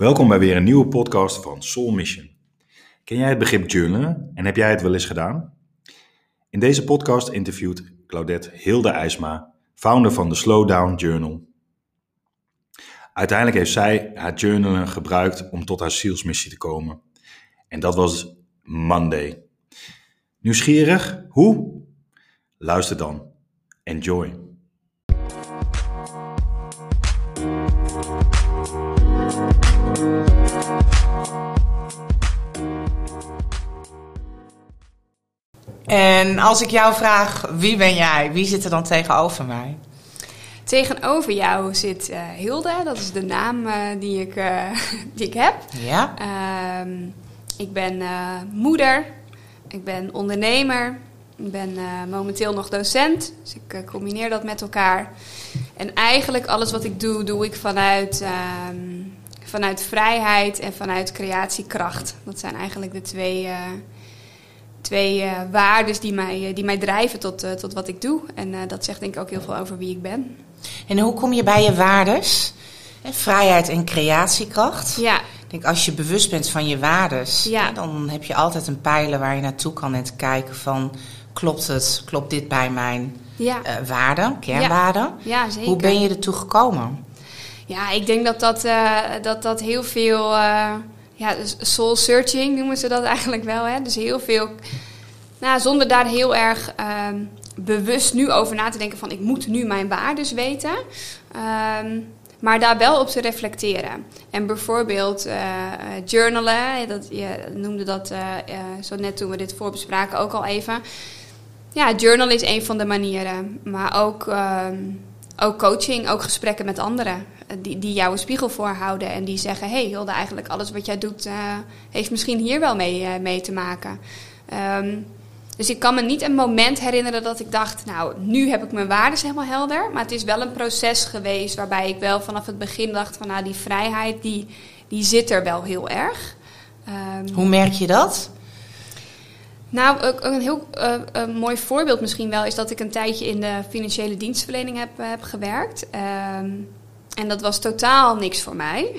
Welkom bij weer een nieuwe podcast van Soul Mission. Ken jij het begrip journalen en heb jij het wel eens gedaan? In deze podcast interviewt Claudette Hilde IJsma, founder van de Slowdown Journal. Uiteindelijk heeft zij haar journalen gebruikt om tot haar zielsmissie te komen. En dat was Monday. Nieuwsgierig? Hoe? Luister dan. Enjoy. En als ik jou vraag, wie ben jij? Wie zit er dan tegenover mij? Tegenover jou zit uh, Hilde, dat is de naam uh, die, ik, uh, die ik heb. Ja. Ehm, ik ben moeder, ik ben ondernemer, ik ben momenteel nog docent, dus ik combineer dat met elkaar. En eigenlijk alles wat ik doe, doe ik vanuit, ehm, vanuit vrijheid en vanuit creatiekracht. Dat zijn eigenlijk de twee twee uh, waarden die mij, die mij drijven tot, uh, tot wat ik doe. En dat zegt denk ik ook heel veel over wie ik ben. En hoe kom je bij je waardes? Vrijheid en creatiekracht. Ja. Ik denk, als je bewust bent van je waardes, ja. dan heb je altijd een pijler waar je naartoe kan en te kijken van... klopt het, klopt dit bij mijn ja. waarden, kernwaarden? Ja. ja, zeker. Hoe ben je ertoe gekomen? Ja, ik denk dat dat, dat, dat heel veel ja, soul searching noemen ze dat eigenlijk wel. Hè? Dus heel veel, nou, zonder daar heel erg uh, bewust nu over na te denken van ik moet nu mijn waardes weten. Um, maar daar wel op te reflecteren. En bijvoorbeeld uh, journalen, dat, je noemde dat uh, zo net toen we dit voorbespraken ook al even. Ja, journal is een van de manieren. Maar ook, uh, ook coaching, ook gesprekken met anderen die, die jou een spiegel voorhouden en die zeggen: hey, Hilde, eigenlijk alles wat jij doet uh, heeft misschien hier wel mee, uh, mee te maken. Um, dus ik kan me niet een moment herinneren dat ik dacht: Nou, nu heb ik mijn waarden helemaal helder. Maar het is wel een proces geweest waarbij ik wel vanaf het begin dacht: van nou, die vrijheid die, die zit er wel heel erg. Um, Hoe merk je dat? Nou, een heel uh, een mooi voorbeeld misschien wel is dat ik een tijdje in de financiële dienstverlening heb, heb gewerkt. Um, en dat was totaal niks voor mij.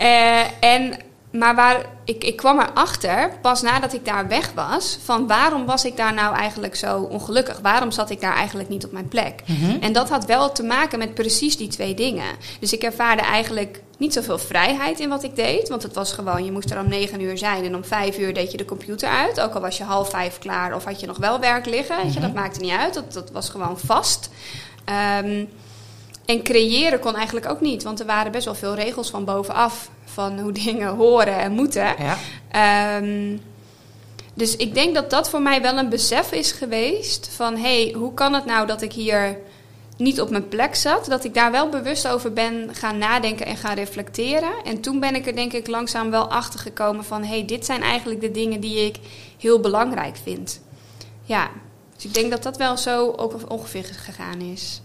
uh, en, maar waar, ik, ik kwam erachter, pas nadat ik daar weg was, van waarom was ik daar nou eigenlijk zo ongelukkig? Waarom zat ik daar eigenlijk niet op mijn plek? Mm -hmm. En dat had wel te maken met precies die twee dingen. Dus ik ervaarde eigenlijk niet zoveel vrijheid in wat ik deed. Want het was gewoon, je moest er om negen uur zijn en om vijf uur deed je de computer uit. Ook al was je half vijf klaar of had je nog wel werk liggen. Mm -hmm. je, dat maakte niet uit, dat, dat was gewoon vast. Um, en creëren kon eigenlijk ook niet, want er waren best wel veel regels van bovenaf van hoe dingen horen en moeten. Ja. Um, dus ik denk dat dat voor mij wel een besef is geweest van hé, hey, hoe kan het nou dat ik hier niet op mijn plek zat? Dat ik daar wel bewust over ben gaan nadenken en gaan reflecteren. En toen ben ik er denk ik langzaam wel achter gekomen van hé, hey, dit zijn eigenlijk de dingen die ik heel belangrijk vind. Ja, dus ik denk dat dat wel zo ook ongeveer gegaan is.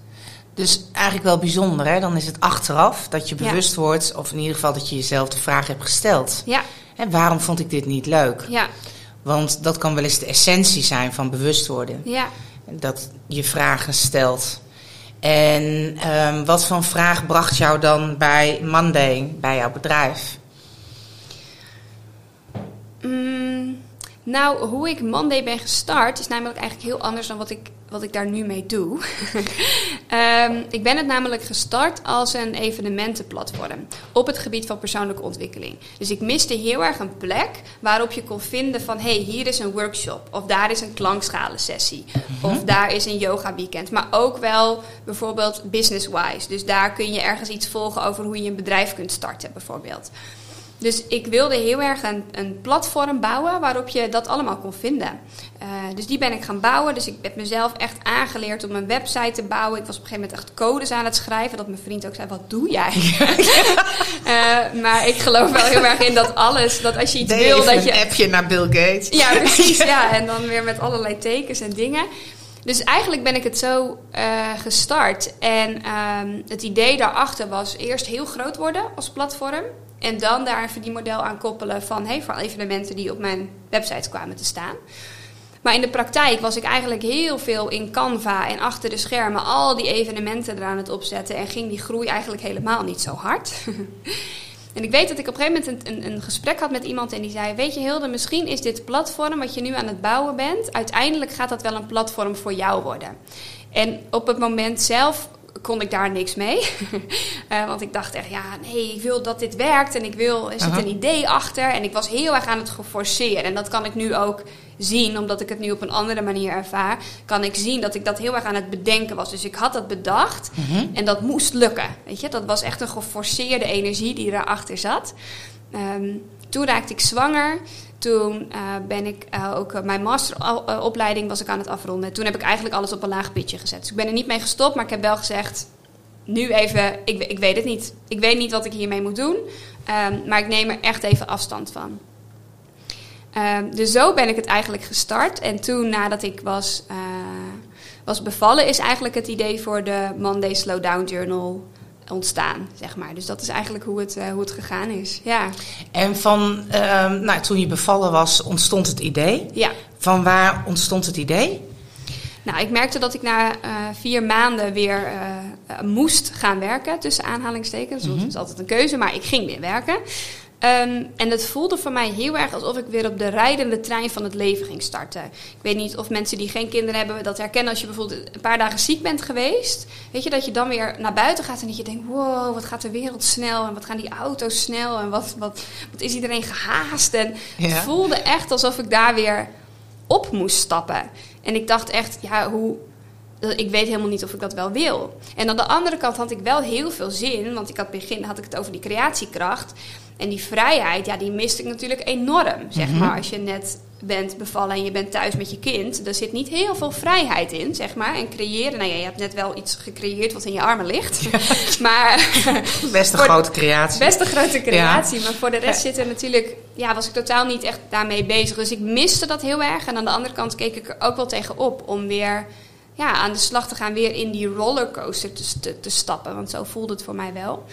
Dus eigenlijk wel bijzonder, hè? Dan is het achteraf dat je bewust ja. wordt, of in ieder geval dat je jezelf de vraag hebt gesteld. Ja. En waarom vond ik dit niet leuk? Ja. Want dat kan wel eens de essentie zijn van bewust worden. Ja. Dat je vragen stelt. En um, wat voor vraag bracht jou dan bij Monday, bij jouw bedrijf? Mm, nou, hoe ik Monday ben gestart is namelijk eigenlijk heel anders dan wat ik, wat ik daar nu mee doe. um, ik ben het namelijk gestart als een evenementenplatform op het gebied van persoonlijke ontwikkeling. Dus ik miste heel erg een plek waarop je kon vinden van... hé, hey, hier is een workshop of daar is een klankschalensessie Mhm. of daar is een yoga weekend. Maar ook wel bijvoorbeeld business-wise. Dus daar kun je ergens iets volgen over hoe je een bedrijf kunt starten bijvoorbeeld. Dus ik wilde heel erg een, een platform bouwen waarop je dat allemaal kon vinden. Uh, dus die ben ik gaan bouwen. Dus ik heb mezelf echt aangeleerd om een website te bouwen. Ik was op een gegeven moment echt codes aan het schrijven. Dat mijn vriend ook zei, wat doe jij? uh, maar ik geloof wel heel erg in dat alles, dat als je iets Dave, wil... dat je een appje naar Bill Gates. Ja, precies. ja, en dan weer met allerlei tekens en dingen. Dus eigenlijk ben ik het zo uh, gestart. En um, het idee daarachter was eerst heel groot worden als platform. En dan daar een verdienmodel aan koppelen van hey, voor evenementen die op mijn website kwamen te staan. Maar in de praktijk was ik eigenlijk heel veel in Canva en achter de schermen al die evenementen eraan het opzetten. En ging die groei eigenlijk helemaal niet zo hard. En ik weet dat ik op een gegeven moment een, een, een, gesprek had met iemand en die zei: Weet je, Hilde, misschien is dit platform wat je nu aan het bouwen bent, uiteindelijk gaat dat wel een platform voor jou worden. En op het moment zelf kon ik daar niks mee. uh, want ik dacht echt, ja, nee, ik wil dat dit werkt en ik wil, er zit een idee achter. En ik was heel erg aan het geforceren. En dat kan ik nu ook zien, omdat ik het nu op een andere manier ervaar. Kan ik zien dat ik dat heel erg aan het bedenken was. Dus ik had dat bedacht -huh. en dat moest lukken. Weet je, dat was echt een geforceerde energie die erachter zat. Um, toen raakte ik zwanger. Toen uh, ben ik uh, ook uh, mijn masteropleiding was ik aan het afronden. Toen heb ik eigenlijk alles op een laag pitje gezet. Dus ik ben er niet mee gestopt, maar ik heb wel gezegd: nu even, ik, ik weet het niet. Ik weet niet wat ik hiermee moet doen, um, maar ik neem er echt even afstand van. Um, dus zo ben ik het eigenlijk gestart. En toen, nadat ik was, was bevallen, is eigenlijk het idee voor de Monday Slowdown Journal ontstaan, zeg maar. Dus dat is eigenlijk hoe het, uh, hoe het gegaan is, ja. En van, uh, nou, toen je bevallen was, ontstond het idee? Ja. Van waar ontstond het idee? Nou, ik merkte dat ik na uh, vier maanden weer uh, moest gaan werken, tussen aanhalingstekens. Mm -hmm. Dat is altijd een keuze, maar ik ging weer werken. Um, en het voelde voor mij heel erg alsof ik weer op de rijdende trein van het leven ging starten. Ik weet niet of mensen die geen kinderen hebben dat herkennen als je bijvoorbeeld een paar dagen ziek bent geweest. Weet je, dat je dan weer naar buiten gaat en dat je denkt, wow, wat gaat de wereld snel en wat gaan die auto's snel en wat, wat, wat is iedereen gehaast. En ja. het voelde echt alsof ik daar weer op moest stappen. En ik dacht echt, ja, hoe, ik weet helemaal niet of ik dat wel wil. En aan de andere kant had ik wel heel veel zin, want ik had begin had ik het over die creatiekracht. En die vrijheid, ja, die miste ik natuurlijk enorm. Zeg mm -hmm. maar, als je net bent bevallen en je bent thuis met je kind. Er zit niet heel veel vrijheid in, zeg maar. En creëren, nou ja, je hebt net wel iets gecreëerd wat in je armen ligt. Ja. maar... Best een grote creatie. Best een grote creatie. Ja. Maar voor de rest zit er natuurlijk... Ja, was ik totaal niet echt daarmee bezig. Dus ik miste dat heel erg. En aan de andere kant keek ik er ook wel tegen op om weer... Ja, aan de slag te gaan, weer in die rollercoaster te, te, stappen. Want zo voelde het voor mij wel.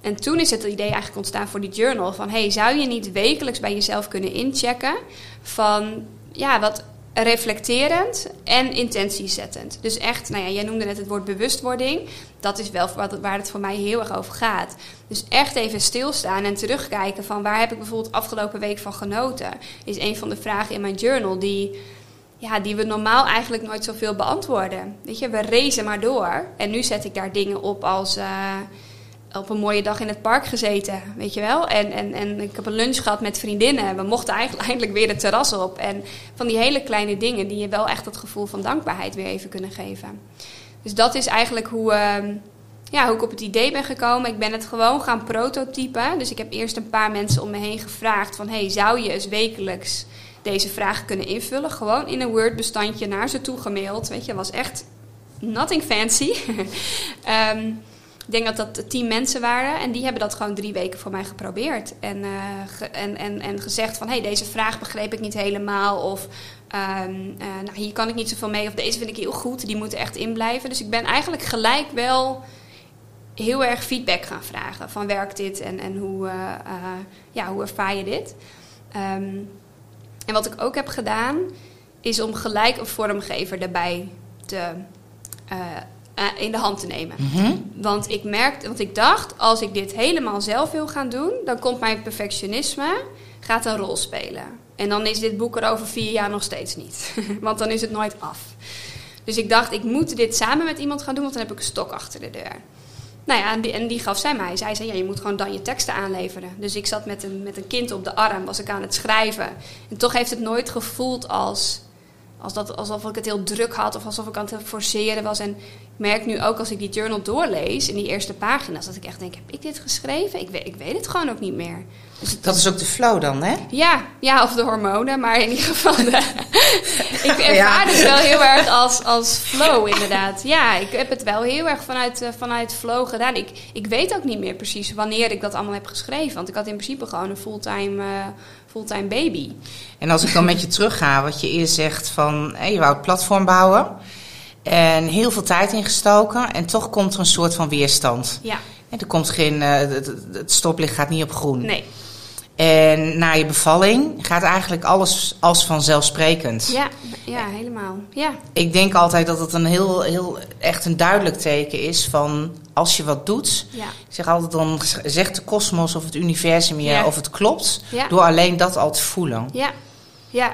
En toen is het idee eigenlijk ontstaan voor die journal van... hey, zou je niet wekelijks bij jezelf kunnen inchecken van... ja, wat reflecterend en intentiezettend. Dus echt, nou ja, jij noemde net het woord bewustwording. Dat is wel waar het voor mij heel erg over gaat. Dus echt even stilstaan en terugkijken van... waar heb ik bijvoorbeeld afgelopen week van genoten? Is een van de vragen in mijn journal die... Ja, die we normaal eigenlijk nooit zoveel beantwoorden. Weet je, we racen maar door. En nu zet ik daar dingen op als... Uh, op een mooie dag in het park gezeten, weet je wel. En, en, en ik heb een lunch gehad met vriendinnen. We mochten eigenlijk eindelijk weer het terras op. En van die hele kleine dingen die je wel echt het gevoel van dankbaarheid weer even kunnen geven. Dus dat is eigenlijk hoe, uh, ja, hoe ik op het idee ben gekomen. Ik ben het gewoon gaan prototypen. Dus ik heb eerst een paar mensen om me heen gevraagd van... hey, zou je eens wekelijks deze vragen kunnen invullen? Gewoon in een Word-bestandje naar ze toe gemaild. Weet je, was echt nothing fancy. um, ik denk dat dat tien mensen waren en die hebben dat gewoon drie weken voor mij geprobeerd. En, ge, en, en, en gezegd van, hé, hey, deze vraag begreep ik niet helemaal. Of um, uh, nou, hier kan ik niet zoveel mee. Of deze vind ik heel goed, die moeten echt inblijven. Dus ik ben eigenlijk gelijk wel heel erg feedback gaan vragen. Van werkt dit en, en hoe, uh, ja, hoe ervaar je dit? Um, en wat ik ook heb gedaan, is om gelijk een vormgever erbij te uh, in de hand te nemen. Mm -hmm. Want ik merkte, want ik dacht, als ik dit helemaal zelf wil gaan doen, dan komt mijn perfectionisme gaat een rol spelen. En dan is dit boek er over vier jaar nog steeds niet. want dan is het nooit af. Dus ik dacht, ik moet dit samen met iemand gaan doen, want dan heb ik een stok achter de deur. Nou ja, en die, en die gaf zij mij. Zij zei, ja, je moet gewoon dan je teksten aanleveren. Dus ik zat met een, met een kind op de arm, was ik aan het schrijven. En toch heeft het nooit gevoeld als als dat, alsof ik het heel druk had of alsof ik aan het forceren was. En ik merk nu ook als ik die journal doorlees in die eerste pagina's, dat ik echt denk: heb ik dit geschreven? Ik weet, ik weet het gewoon ook niet meer. Dus dat, dat is ook de flow dan, hè? Ja, ja, of de hormonen, maar in ieder geval. Ik ervaar ja. het wel heel erg als, als flow, inderdaad. Ja, ik heb het wel heel erg vanuit, uh, vanuit flow gedaan. Ik, ik weet ook niet meer precies wanneer ik dat allemaal heb geschreven. Want ik had in principe gewoon een fulltime. Uh, fulltime baby. En als ik dan met je terugga, wat je eerst zegt van hey, je wou het platform bouwen en heel veel tijd ingestoken en toch komt er een soort van weerstand. Ja. En er komt geen, uh, het, het stoplicht gaat niet op groen. Nee. En na je bevalling gaat eigenlijk alles als vanzelfsprekend. Ja, ja, helemaal. Ja. Ik denk altijd dat het een heel, heel echt een duidelijk teken is van als je wat doet, Ja. ik zeg altijd dan zegt de kosmos of het universum je Ja. of het klopt, Ja. door alleen dat al te voelen. Ja, ja.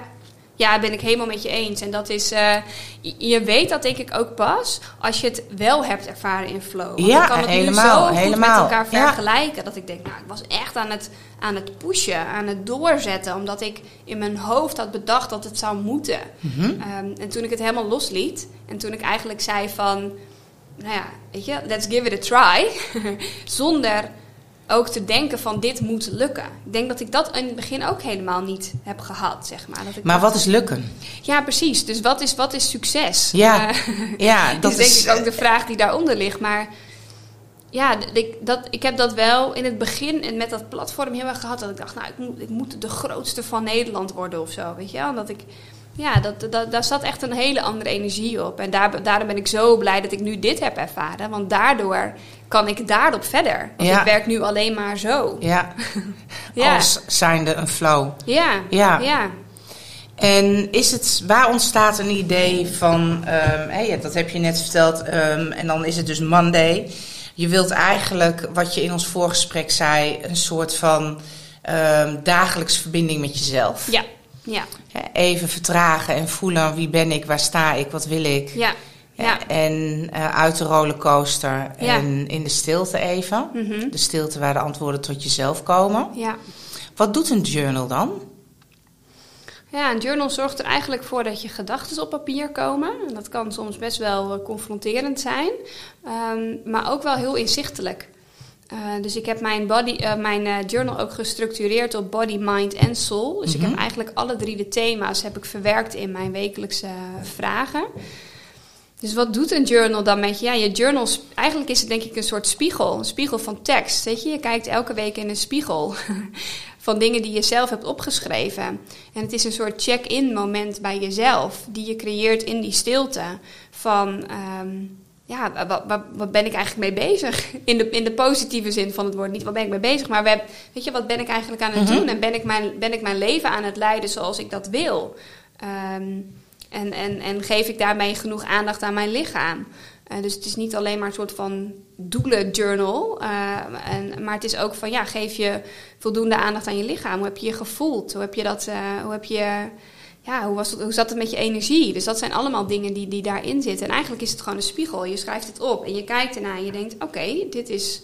Ja, ben ik helemaal met je eens. En dat is, eh, je- weet dat denk ik ook pas als je het wel hebt ervaren in flow. Want Ja, kan het helemaal, nu zo goed helemaal. met elkaar Ja. vergelijken. Dat ik denk, nou, ik was echt aan het, aan het pushen, aan het doorzetten. Omdat ik in mijn hoofd had bedacht dat het zou moeten. Mhm. Ehm, en toen ik het helemaal losliet. En toen ik eigenlijk zei van, nou ja, weet je, let's give it a try. Zonder ook te denken van dit moet lukken. Ik denk dat ik dat in het begin ook helemaal niet heb gehad, zeg maar. Dat ik Maar wat is lukken? Ja, precies. Dus wat is, wat is succes? Ja, Eh, Ja, dat is denk is ik ook de vraag die daaronder ligt. Maar ja, ik, dat, ik heb dat wel in het begin en met dat platform heel erg gehad. Dat ik dacht, nou, ik moet, ik moet de grootste van Nederland worden of zo. Weet je wel? Dat ik, ja, dat, dat, daar zat echt een hele andere energie op. En daar, daarom ben ik zo blij dat ik nu dit heb ervaren. Want daardoor kan ik daarop verder. Want Ja. ik werk nu alleen maar zo. ja, Ja. als zijnde een flow. Ja, Ja. ja. En is het, waar ontstaat een idee van, ja, dat heb je net verteld, ehm, en dan is het dus Monday. Je wilt eigenlijk, wat je in ons voorgesprek zei, een soort van ehm dagelijks verbinding met jezelf. Ja, ja, Even vertragen en voelen wie ben ik, waar sta ik, wat wil ik. ja. ja. En eh, uit de rollercoaster Ja. en in de stilte even. Mhm. De stilte waar de antwoorden tot jezelf komen. ja. Wat doet een journal dan? Ja, een journal zorgt er eigenlijk voor dat je gedachten op papier komen. En dat kan soms best wel eh, confronterend zijn, ehm, maar ook wel heel inzichtelijk. Eh, dus ik heb mijn, body, eh, mijn eh, journal ook gestructureerd op body, mind en soul. Dus ik Mhm. heb eigenlijk alle drie de thema's heb ik verwerkt in mijn wekelijkse vragen. Dus wat doet een journal dan met je? Ja, je journals, eigenlijk is het denk ik een soort spiegel, een spiegel van tekst. Weet je, je kijkt elke week in een spiegel van dingen die je zelf hebt opgeschreven. En het is een soort check-in moment bij jezelf, die je creëert in die stilte. Van, ehm, ja, wat, wat, wat ben ik eigenlijk mee bezig? In de, in de positieve zin van het woord. Niet wat ben ik mee bezig, maar we, weet je, wat ben ik eigenlijk aan het Mhm. doen? En ben ik, mijn, ben ik mijn leven aan het leiden zoals ik dat wil? Ehm, en, en, en geef ik daarmee genoeg aandacht aan mijn lichaam? Eh, dus het is niet alleen maar een soort van doelen-journal. eh, en, maar het is ook van, ja, geef je voldoende aandacht aan je lichaam. Hoe heb je je gevoeld? Hoe heb je dat, eh, hoe heb je... Ja, hoe, was het, hoe zat het met je energie? Dus dat zijn allemaal dingen die, die daarin zitten. En eigenlijk is het gewoon een spiegel. Je schrijft het op en je kijkt ernaar en je denkt... Oké, dit, is,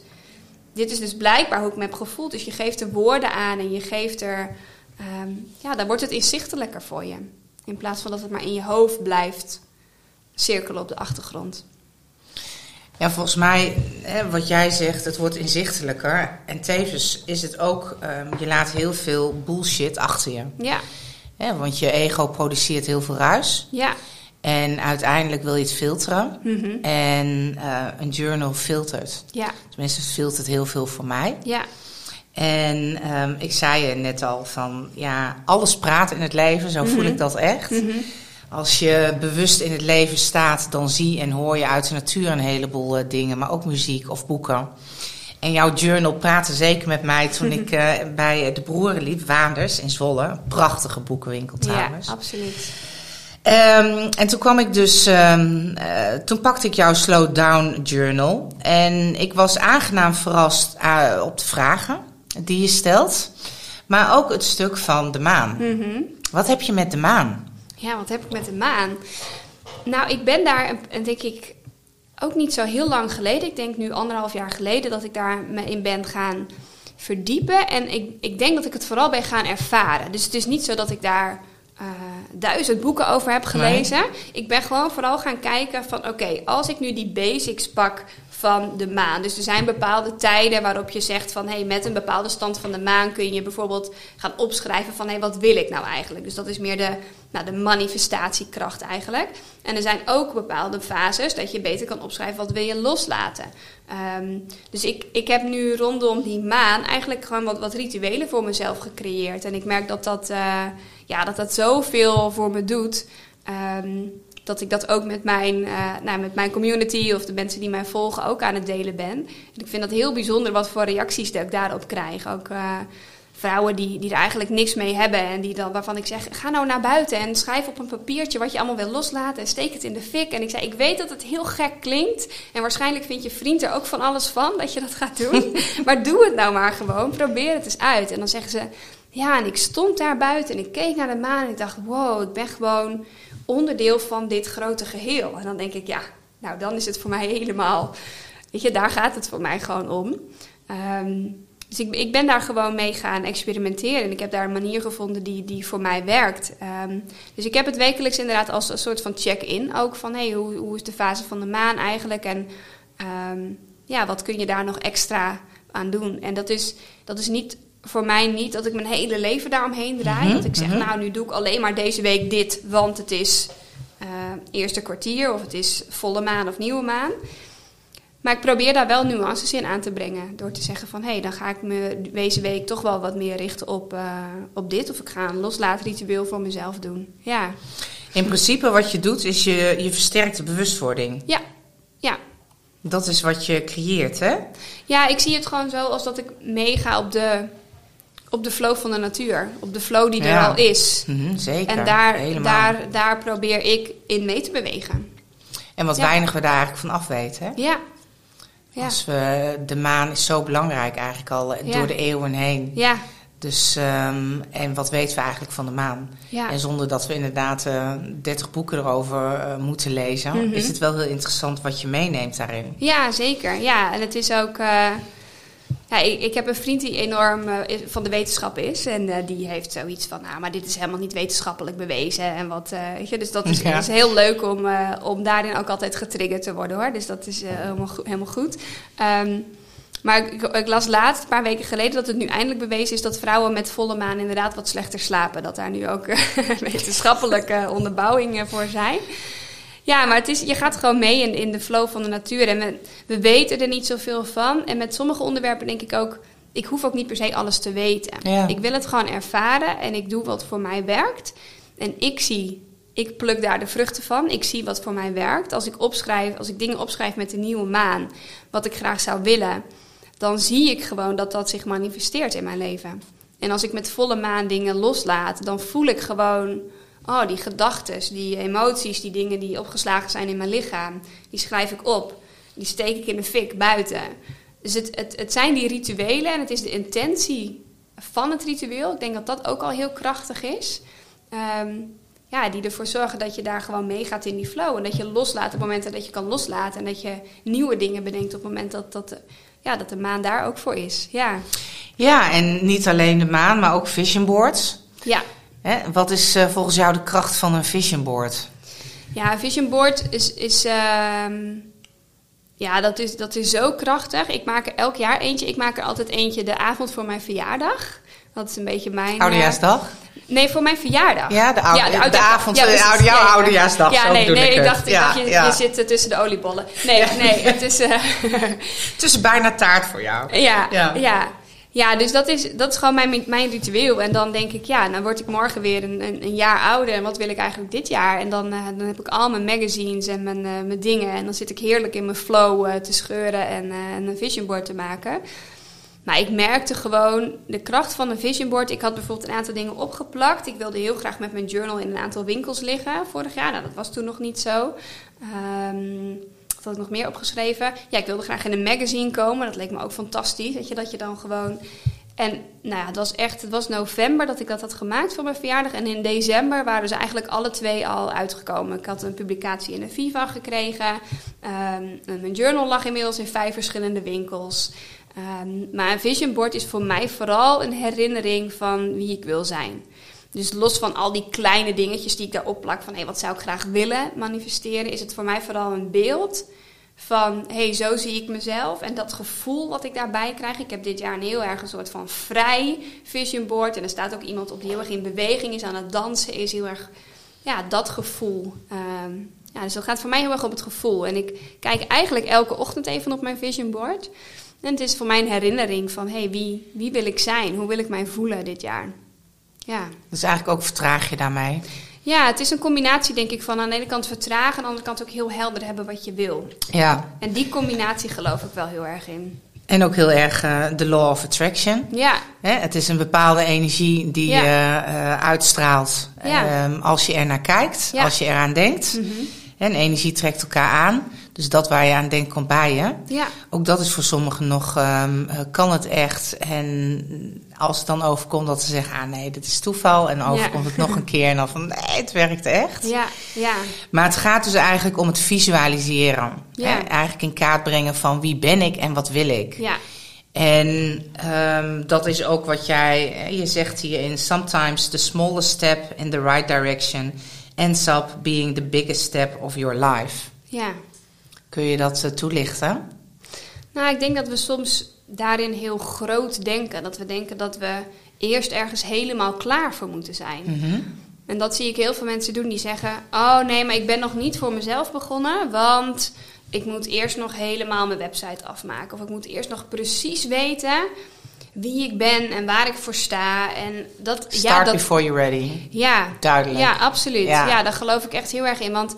dit is dus blijkbaar hoe ik me heb gevoeld. Dus je geeft er woorden aan en je geeft er... ehm, ja, dan wordt het inzichtelijker voor je. In plaats van dat het maar in je hoofd blijft cirkelen op de achtergrond. Ja, volgens mij, hè, wat jij zegt, het wordt inzichtelijker. En tevens is het ook, ehm, je laat heel veel bullshit achter je. Ja, Hè, want je ego produceert heel veel ruis. ja. En uiteindelijk wil je het filteren. Mhm. En eh, een journal filtert. Ja, Tenminste, het filtert heel veel voor mij. ja, En ehm, ik zei je net al van, ja, alles praat in het leven, zo voel Mhm. ik dat echt. Mhm. Als je bewust in het leven staat, dan zie en hoor je uit de natuur een heleboel eh, dingen, maar ook muziek of boeken. En jouw journal praatte zeker met mij toen ik eh, bij eh, de broeren liep, Waanders in Zwolle. Prachtige boekenwinkel ja, trouwens. absoluut. Ehm, en toen kwam ik dus, ehm, eh, toen pakte ik jouw Slow Down Journal. En ik was aangenaam verrast op de vragen die je stelt. Maar ook het stuk van de maan. Mhm. Wat heb je met de maan? Ja, wat heb ik met de maan? Nou, ik ben daar, en- en denk ik, ook niet zo heel lang geleden. Ik denk nu anderhalf jaar geleden dat ik daar me in ben gaan verdiepen. En ik, ik denk dat ik het vooral ben gaan ervaren. Dus het is niet zo dat ik daar eh, duizend boeken over heb gelezen. Ik ben gewoon vooral gaan kijken van... oké, als ik nu die basics pak van de maan. Dus er zijn bepaalde tijden waarop je zegt van... hey, met een bepaalde stand van de maan kun je bijvoorbeeld gaan opschrijven van... hey, wat wil ik nou eigenlijk? Dus dat is meer de, nou, de manifestatiekracht eigenlijk. En er zijn ook bepaalde fases dat je beter kan opschrijven... wat wil je loslaten? Ehm, dus ik, ik heb nu rondom die maan eigenlijk gewoon wat, wat rituelen voor mezelf gecreëerd. En ik merk dat dat, eh, ja, dat, dat zoveel voor me doet. Ehm, dat ik dat ook met mijn, eh, nou, met mijn community of de mensen die mij volgen ook aan het delen ben. En ik vind dat heel bijzonder wat voor reacties dat ik daarop krijg. Ook, eh, vrouwen die, die er eigenlijk niks mee hebben. En die dan, waarvan ik zeg, ga nou naar buiten en schrijf op een papiertje wat je allemaal wil loslaten. En steek het in de fik. En ik zei, ik weet dat het heel gek klinkt. En waarschijnlijk vindt je vriend er ook van alles van dat je dat gaat doen. maar doe het nou maar gewoon. Probeer het eens uit. En dan zeggen ze, ja, en ik stond daar buiten en ik keek naar de maan. En ik dacht, wow, ik ben gewoon onderdeel van dit grote geheel. En dan denk ik, ja, nou dan is het voor mij helemaal... Weet je, daar gaat het voor mij gewoon om. Ehm, dus ik, ik, ben daar gewoon mee gaan experimenteren. En ik heb daar een manier gevonden die, die voor mij werkt. Ehm, dus ik heb het wekelijks inderdaad als een soort van check-in. Ook van hey, hoe, hoe is de fase van de maan eigenlijk? En ehm, ja, wat kun je daar nog extra aan doen? En dat is, dat is niet voor mij niet dat ik mijn hele leven daaromheen draai. Mhm, dat ik zeg, mhm. nou nu doe ik alleen maar deze week dit, want het is uh, eerste kwartier of het is volle maan of nieuwe maan. Maar ik probeer daar wel nuances in aan te brengen. Door te zeggen van, hé, hey, dan ga ik me deze week toch wel wat meer richten op, uh, op dit. Of ik ga een loslaatritueel voor mezelf doen. Ja. In principe wat je doet, is je, je versterkt de bewustwording. Ja, ja. Dat is wat je creëert, hè? Ja, ik zie het gewoon zo als dat ik meega op de, op de flow van de natuur. Op de flow die er al is. Mm zeker, En daar, daar, daar probeer ik in mee te bewegen. En wat weinig we daar eigenlijk van af weten, hè? Ja, ja. Als we, de maan is zo belangrijk eigenlijk al eh, door de eeuwen heen. Ja. Dus, um, en wat weten we eigenlijk van de maan? Ja. En zonder dat we inderdaad uh, 30 boeken erover uh, moeten lezen, mm -hmm. is het wel heel interessant wat je meeneemt daarin. Ja, zeker. Ja, en het is ook. Uh, ja, ik, ik, heb een vriend die enorm uh, van de wetenschap is. En uh, die heeft zoiets van, nou, maar dit is helemaal niet wetenschappelijk bewezen. En wat, uh, weet je, dus dat is, ja. is heel leuk om, om daarin ook altijd getriggerd te worden hoor. Dus dat is helemaal, go helemaal goed. Um, maar ik, ik, las laatst, een paar weken geleden, dat het nu eindelijk bewezen is dat vrouwen met volle maan inderdaad wat slechter slapen. Dat daar nu ook wetenschappelijke onderbouwingen voor zijn. Ja, maar het is, je gaat gewoon mee in, in de flow van de natuur. En we, we weten er niet zoveel van. En met sommige onderwerpen denk ik ook... ik hoef ook niet per se alles te weten. Ja. Ik wil het gewoon ervaren en ik doe wat voor mij werkt. En ik zie... Ik pluk daar de vruchten van. Ik zie wat voor mij werkt. Als ik opschrijf, als ik dingen opschrijf met de nieuwe maan, wat ik graag zou willen, dan zie ik gewoon dat dat zich manifesteert in mijn leven. En als ik met volle maan dingen loslaat, dan voel ik gewoon oh, die gedachten, die emoties, die dingen die opgeslagen zijn in mijn lichaam, die schrijf ik op. Die steek ik in de fik buiten. Dus het, het, het zijn die rituelen en het is de intentie van het ritueel. Ik denk dat dat ook al heel krachtig is. Um, ja, die ervoor zorgen dat je daar gewoon meegaat in die flow. En dat je loslaat op het moment dat je kan loslaten. En dat je nieuwe dingen bedenkt op het moment dat, dat, ja, dat de maan daar ook voor is. Ja. ja, en niet alleen de maan, maar ook vision boards. Ja. Hè, wat is uh, volgens jou de kracht van een vision board? Ja, een vision board is. is uh, ja, dat is, dat is zo krachtig. Ik maak er elk jaar eentje. Ik maak er altijd eentje de avond voor mijn verjaardag. Dat is een beetje mijn. Oudejaarsdag? Nee, voor mijn verjaardag. Ja, de, oude, ja, de, oude, de avond, ja, dus, oude, jouw ja, oudejaarsdag. Ja, nee, nee, ik dacht, ik dacht je, je zit tussen de oliebollen. Nee, nee, het is... Uh, het is bijna taart voor jou. Ja, ja. Ja. Dus dat is, dat is gewoon mijn, mijn ritueel. En dan denk ik, ja, dan word ik morgen weer een, een, een jaar ouder. En wat wil ik eigenlijk dit jaar? En dan, uh, dan heb ik al mijn magazines en mijn, uh, mijn dingen. En dan zit ik heerlijk in mijn flow uh, te scheuren en, en een vision board te maken. Maar ik merkte gewoon de kracht van een vision board. Ik had bijvoorbeeld een aantal dingen opgeplakt. Ik wilde heel graag met mijn journal in een aantal winkels liggen vorig jaar. Nou, dat was toen nog niet zo. Um, wat had ik nog meer opgeschreven? Ja, ik wilde graag in een magazine komen. Dat leek me ook fantastisch. Weet je, dat je dan gewoon. En nou ja, het was echt, het was november dat ik dat had gemaakt voor mijn verjaardag. En in december waren ze eigenlijk alle twee al uitgekomen. Ik had een publicatie in de Viva gekregen. Um, mijn journal lag inmiddels in vijf verschillende winkels. Um, maar een vision board is voor mij vooral een herinnering van wie ik wil zijn. Dus los van al die kleine dingetjes die ik daarop plak van hé, hey, wat zou ik graag willen manifesteren, is het voor mij vooral een beeld van hé, hey, zo zie ik mezelf. En dat gevoel wat ik daarbij krijg. Ik heb dit jaar een heel erg een soort van vrij vision board. En er staat ook iemand op die heel erg in beweging is, aan het dansen is. Heel erg, ja, dat gevoel. Um, ja, dus dat gaat voor mij heel erg op het gevoel. En ik kijk eigenlijk elke ochtend even op mijn vision board. En het is voor mij een herinnering van hé, hey, wie, wie wil ik zijn? Hoe wil ik mij voelen dit jaar? Ja. Dus eigenlijk ook vertraag je daarmee? Ja, het is een combinatie denk ik van aan de ene kant vertragen... en aan de andere kant ook heel helder hebben wat je wil. Ja. En die combinatie geloof ik wel heel erg in. En ook heel erg uh, de law of attraction. Ja. Hè, het is een bepaalde energie die Ja. je uh, uitstraalt Ja. ehm, als je er naar kijkt, Ja. als je eraan denkt. Mhm. En energie trekt elkaar aan. Dus dat waar je aan denkt komt bij je. Ja. Ook dat is voor sommigen nog, ehm, eh, kan het echt? En als het dan overkomt dat ze zeggen, ah nee, dit is toeval. En Ja. overkomt het nog een keer en dan van, nee, het werkt echt. Ja. Ja. Maar het gaat dus eigenlijk om het visualiseren. Ja. Hè? Eigenlijk in kaart brengen van wie ben ik en wat wil ik. Ja. En ehm, dat is ook wat jij, eh, je zegt hierin, sometimes the smallest step in the right direction ends up being the biggest step of your life. Ja. Kun je dat eh, toelichten? Nou, ik denk dat we soms daarin heel groot denken. Dat we denken dat we eerst ergens helemaal klaar voor moeten zijn. Mhm. En dat zie ik heel veel mensen doen die zeggen: Oh nee, maar ik ben nog niet voor mezelf begonnen, want ik moet eerst nog helemaal mijn website afmaken. Of ik moet eerst nog precies weten wie ik ben en waar ik voor sta. En dat, ja, Start dat, before you're ready. ja, Duidelijk. ja, absoluut. Ja. Ja. daar geloof ik echt heel erg in. Want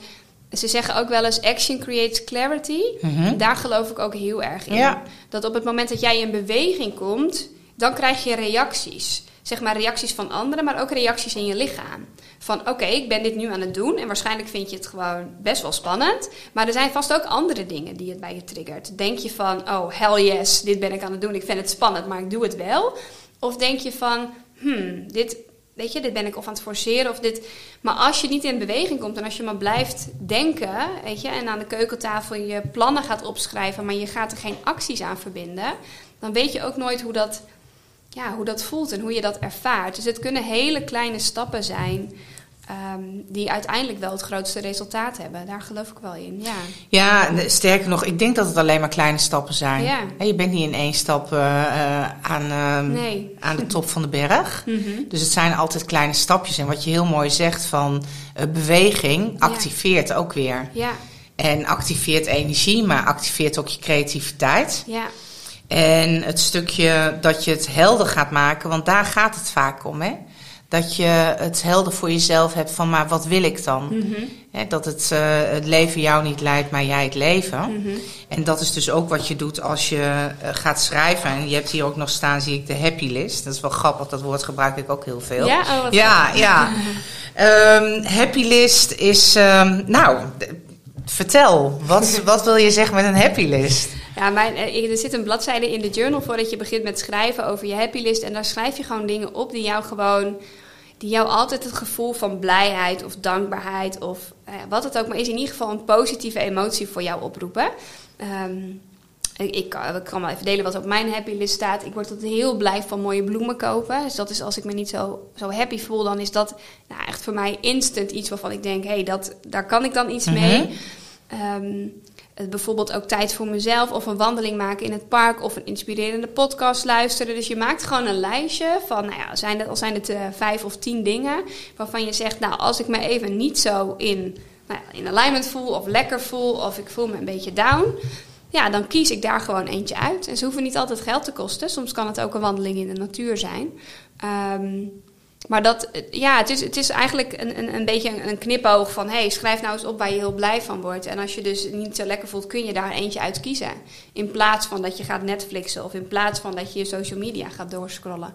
ze zeggen ook wel eens: action creates clarity. Mhm. Daar geloof ik ook heel erg in. Ja. Dat op het moment dat jij in beweging komt, dan krijg je reacties. Zeg maar reacties van anderen, maar ook reacties in je lichaam. Van oké, ik ben dit nu aan het doen en waarschijnlijk vind je het gewoon best wel spannend. Maar er zijn vast ook andere dingen die het bij je triggert. Denk je van, oh hell yes, dit ben ik aan het doen, ik vind het spannend, maar ik doe het wel. Of denk je van, hmm, dit, weet je, dit ben ik of aan het forceren of dit. Maar als je niet in beweging komt en als je maar blijft denken, weet je, en aan de keukentafel je plannen gaat opschrijven, maar je gaat er geen acties aan verbinden, dan weet je ook nooit hoe dat, ja, hoe dat voelt en hoe je dat ervaart. Dus het kunnen hele kleine stappen zijn. Ehm, die uiteindelijk wel het grootste resultaat hebben. Daar geloof ik wel in. Ja, Ja, n- sterker nog, ik denk dat het alleen maar kleine stappen zijn. Ja. Je bent niet in één stap eh, eh, aan, ehm, nee. aan de top van de berg. Mhm. Dus het zijn altijd kleine stapjes. En wat je heel mooi zegt van eh, beweging activeert ook weer. Ja, En activeert energie, maar activeert ook je creativiteit. ja, En het stukje dat je het helder gaat maken, want daar gaat het vaak om, hè? Dat je het helder voor jezelf hebt van, maar wat wil ik dan? Mhm. Dat het, eh, het leven jou niet leidt, maar jij het leven. Mhm. En dat is dus ook wat je doet als je eh, gaat schrijven. En je hebt hier ook nog staan, zie ik, de happy list. Dat is wel grappig, dat woord gebruik ik ook heel veel. Ja, oh, ja. ja. Ehm, happy list is, ehm, nou, vertel. Wat, wat wil je zeggen met een happy list? Ja, mijn, eh, er zit een bladzijde in de journal voordat je begint met schrijven over je happy list. En daar schrijf je gewoon dingen op die jou gewoon, die jou altijd het gevoel van blijheid of dankbaarheid of eh, wat het ook maar is, in ieder geval een positieve emotie voor jou oproepen. Ehm, ik, ik, kan- ik kan wel even delen wat op mijn happy list staat. Ik word altijd heel blij van mooie bloemen kopen. Dus dat is als ik me niet zo, zo happy voel, dan is dat nou, echt voor mij instant iets waarvan ik denk, hé, hey, dat daar kan ik dan iets Mhm. mee. Ehm, het bijvoorbeeld ook tijd voor mezelf of een wandeling maken in het park of een inspirerende podcast luisteren. Dus je maakt gewoon een lijstje van, nou ja, zijn het, al zijn het eh, vijf of tien dingen waarvan je zegt, nou, als ik me even niet zo in, nou ja, in alignment voel of lekker voel of ik voel me een beetje down, ja, dan kies ik daar gewoon eentje uit. En ze hoeven niet altijd geld te kosten. Soms kan het ook een wandeling in de natuur zijn. Ehm, maar dat, ja, het is, het is eigenlijk een, een, een beetje een, een knipoog van... hey, schrijf nou eens op waar je heel blij van wordt. En als je dus niet zo lekker voelt, kun je daar eentje uit kiezen. In plaats van dat je gaat Netflixen... of in plaats van dat je je social media gaat doorscrollen.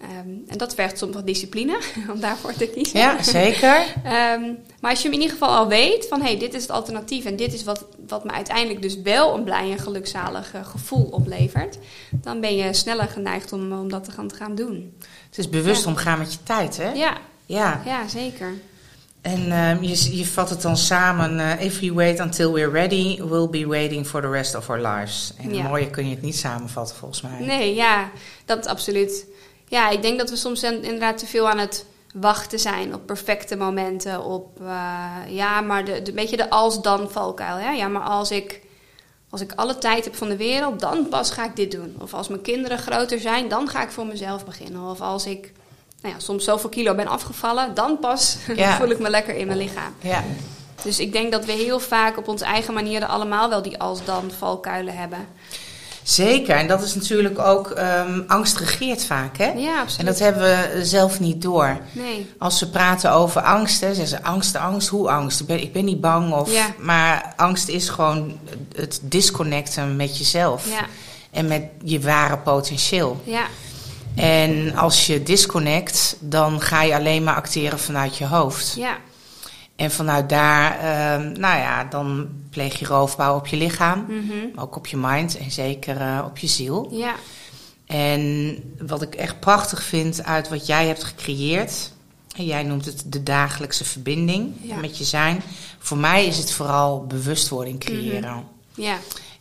Ehm, en dat vergt soms wat discipline om daarvoor te kiezen. Ja, zeker. Ehm, maar als je hem in ieder geval al weet van... hé, hey, dit is het alternatief en dit is wat, wat me uiteindelijk dus wel... een blij en gelukzalig eh, gevoel oplevert... dan ben je sneller geneigd om, om dat te gaan, te gaan doen. Het is bewust Ja. omgaan met je tijd, hè? Ja, Ja. ja zeker. En ehm, je, je vat het dan samen. eh, if we wait until we're ready, we'll be waiting for the rest of our lives. En Ja. mooier kun je het niet samenvatten, volgens mij. Nee, ja, dat absoluut. Ja, ik denk dat we soms in- inderdaad te veel aan het wachten zijn op perfecte momenten. Op, eh, ja, maar de, de, een beetje de als-dan valkuil. Hè? Ja, maar als ik, als ik alle tijd heb van de wereld, dan pas ga ik dit doen. Of als mijn kinderen groter zijn, dan ga ik voor mezelf beginnen. Of als ik nou ja, soms zoveel kilo ben afgevallen, dan pas Ja. voel ik me lekker in mijn lichaam. Ja. Dus ik denk dat we heel vaak op onze eigen manieren allemaal wel die als-dan valkuilen hebben. Zeker. En dat is natuurlijk ook... ehm, angst regeert vaak, hè? Ja, absoluut. En dat hebben we zelf niet door. Nee. Als ze praten over angst, hè, zeggen ze angst, angst, hoe angst? Ik ben, ik ben niet bang. Of, Ja. Maar angst is gewoon het disconnecten met jezelf. Ja. en met je ware potentieel. Ja, En als je disconnect, dan ga je alleen maar acteren vanuit je hoofd. ja, En vanuit daar, ehm, nou ja, dan pleeg je roofbouw op je lichaam, mhm, maar ook op je mind en zeker eh, op je ziel. ja, En wat ik echt prachtig vind uit wat jij hebt gecreëerd, en jij noemt het de dagelijkse verbinding Ja. met je zijn. Voor mij is het vooral bewustwording creëren ja,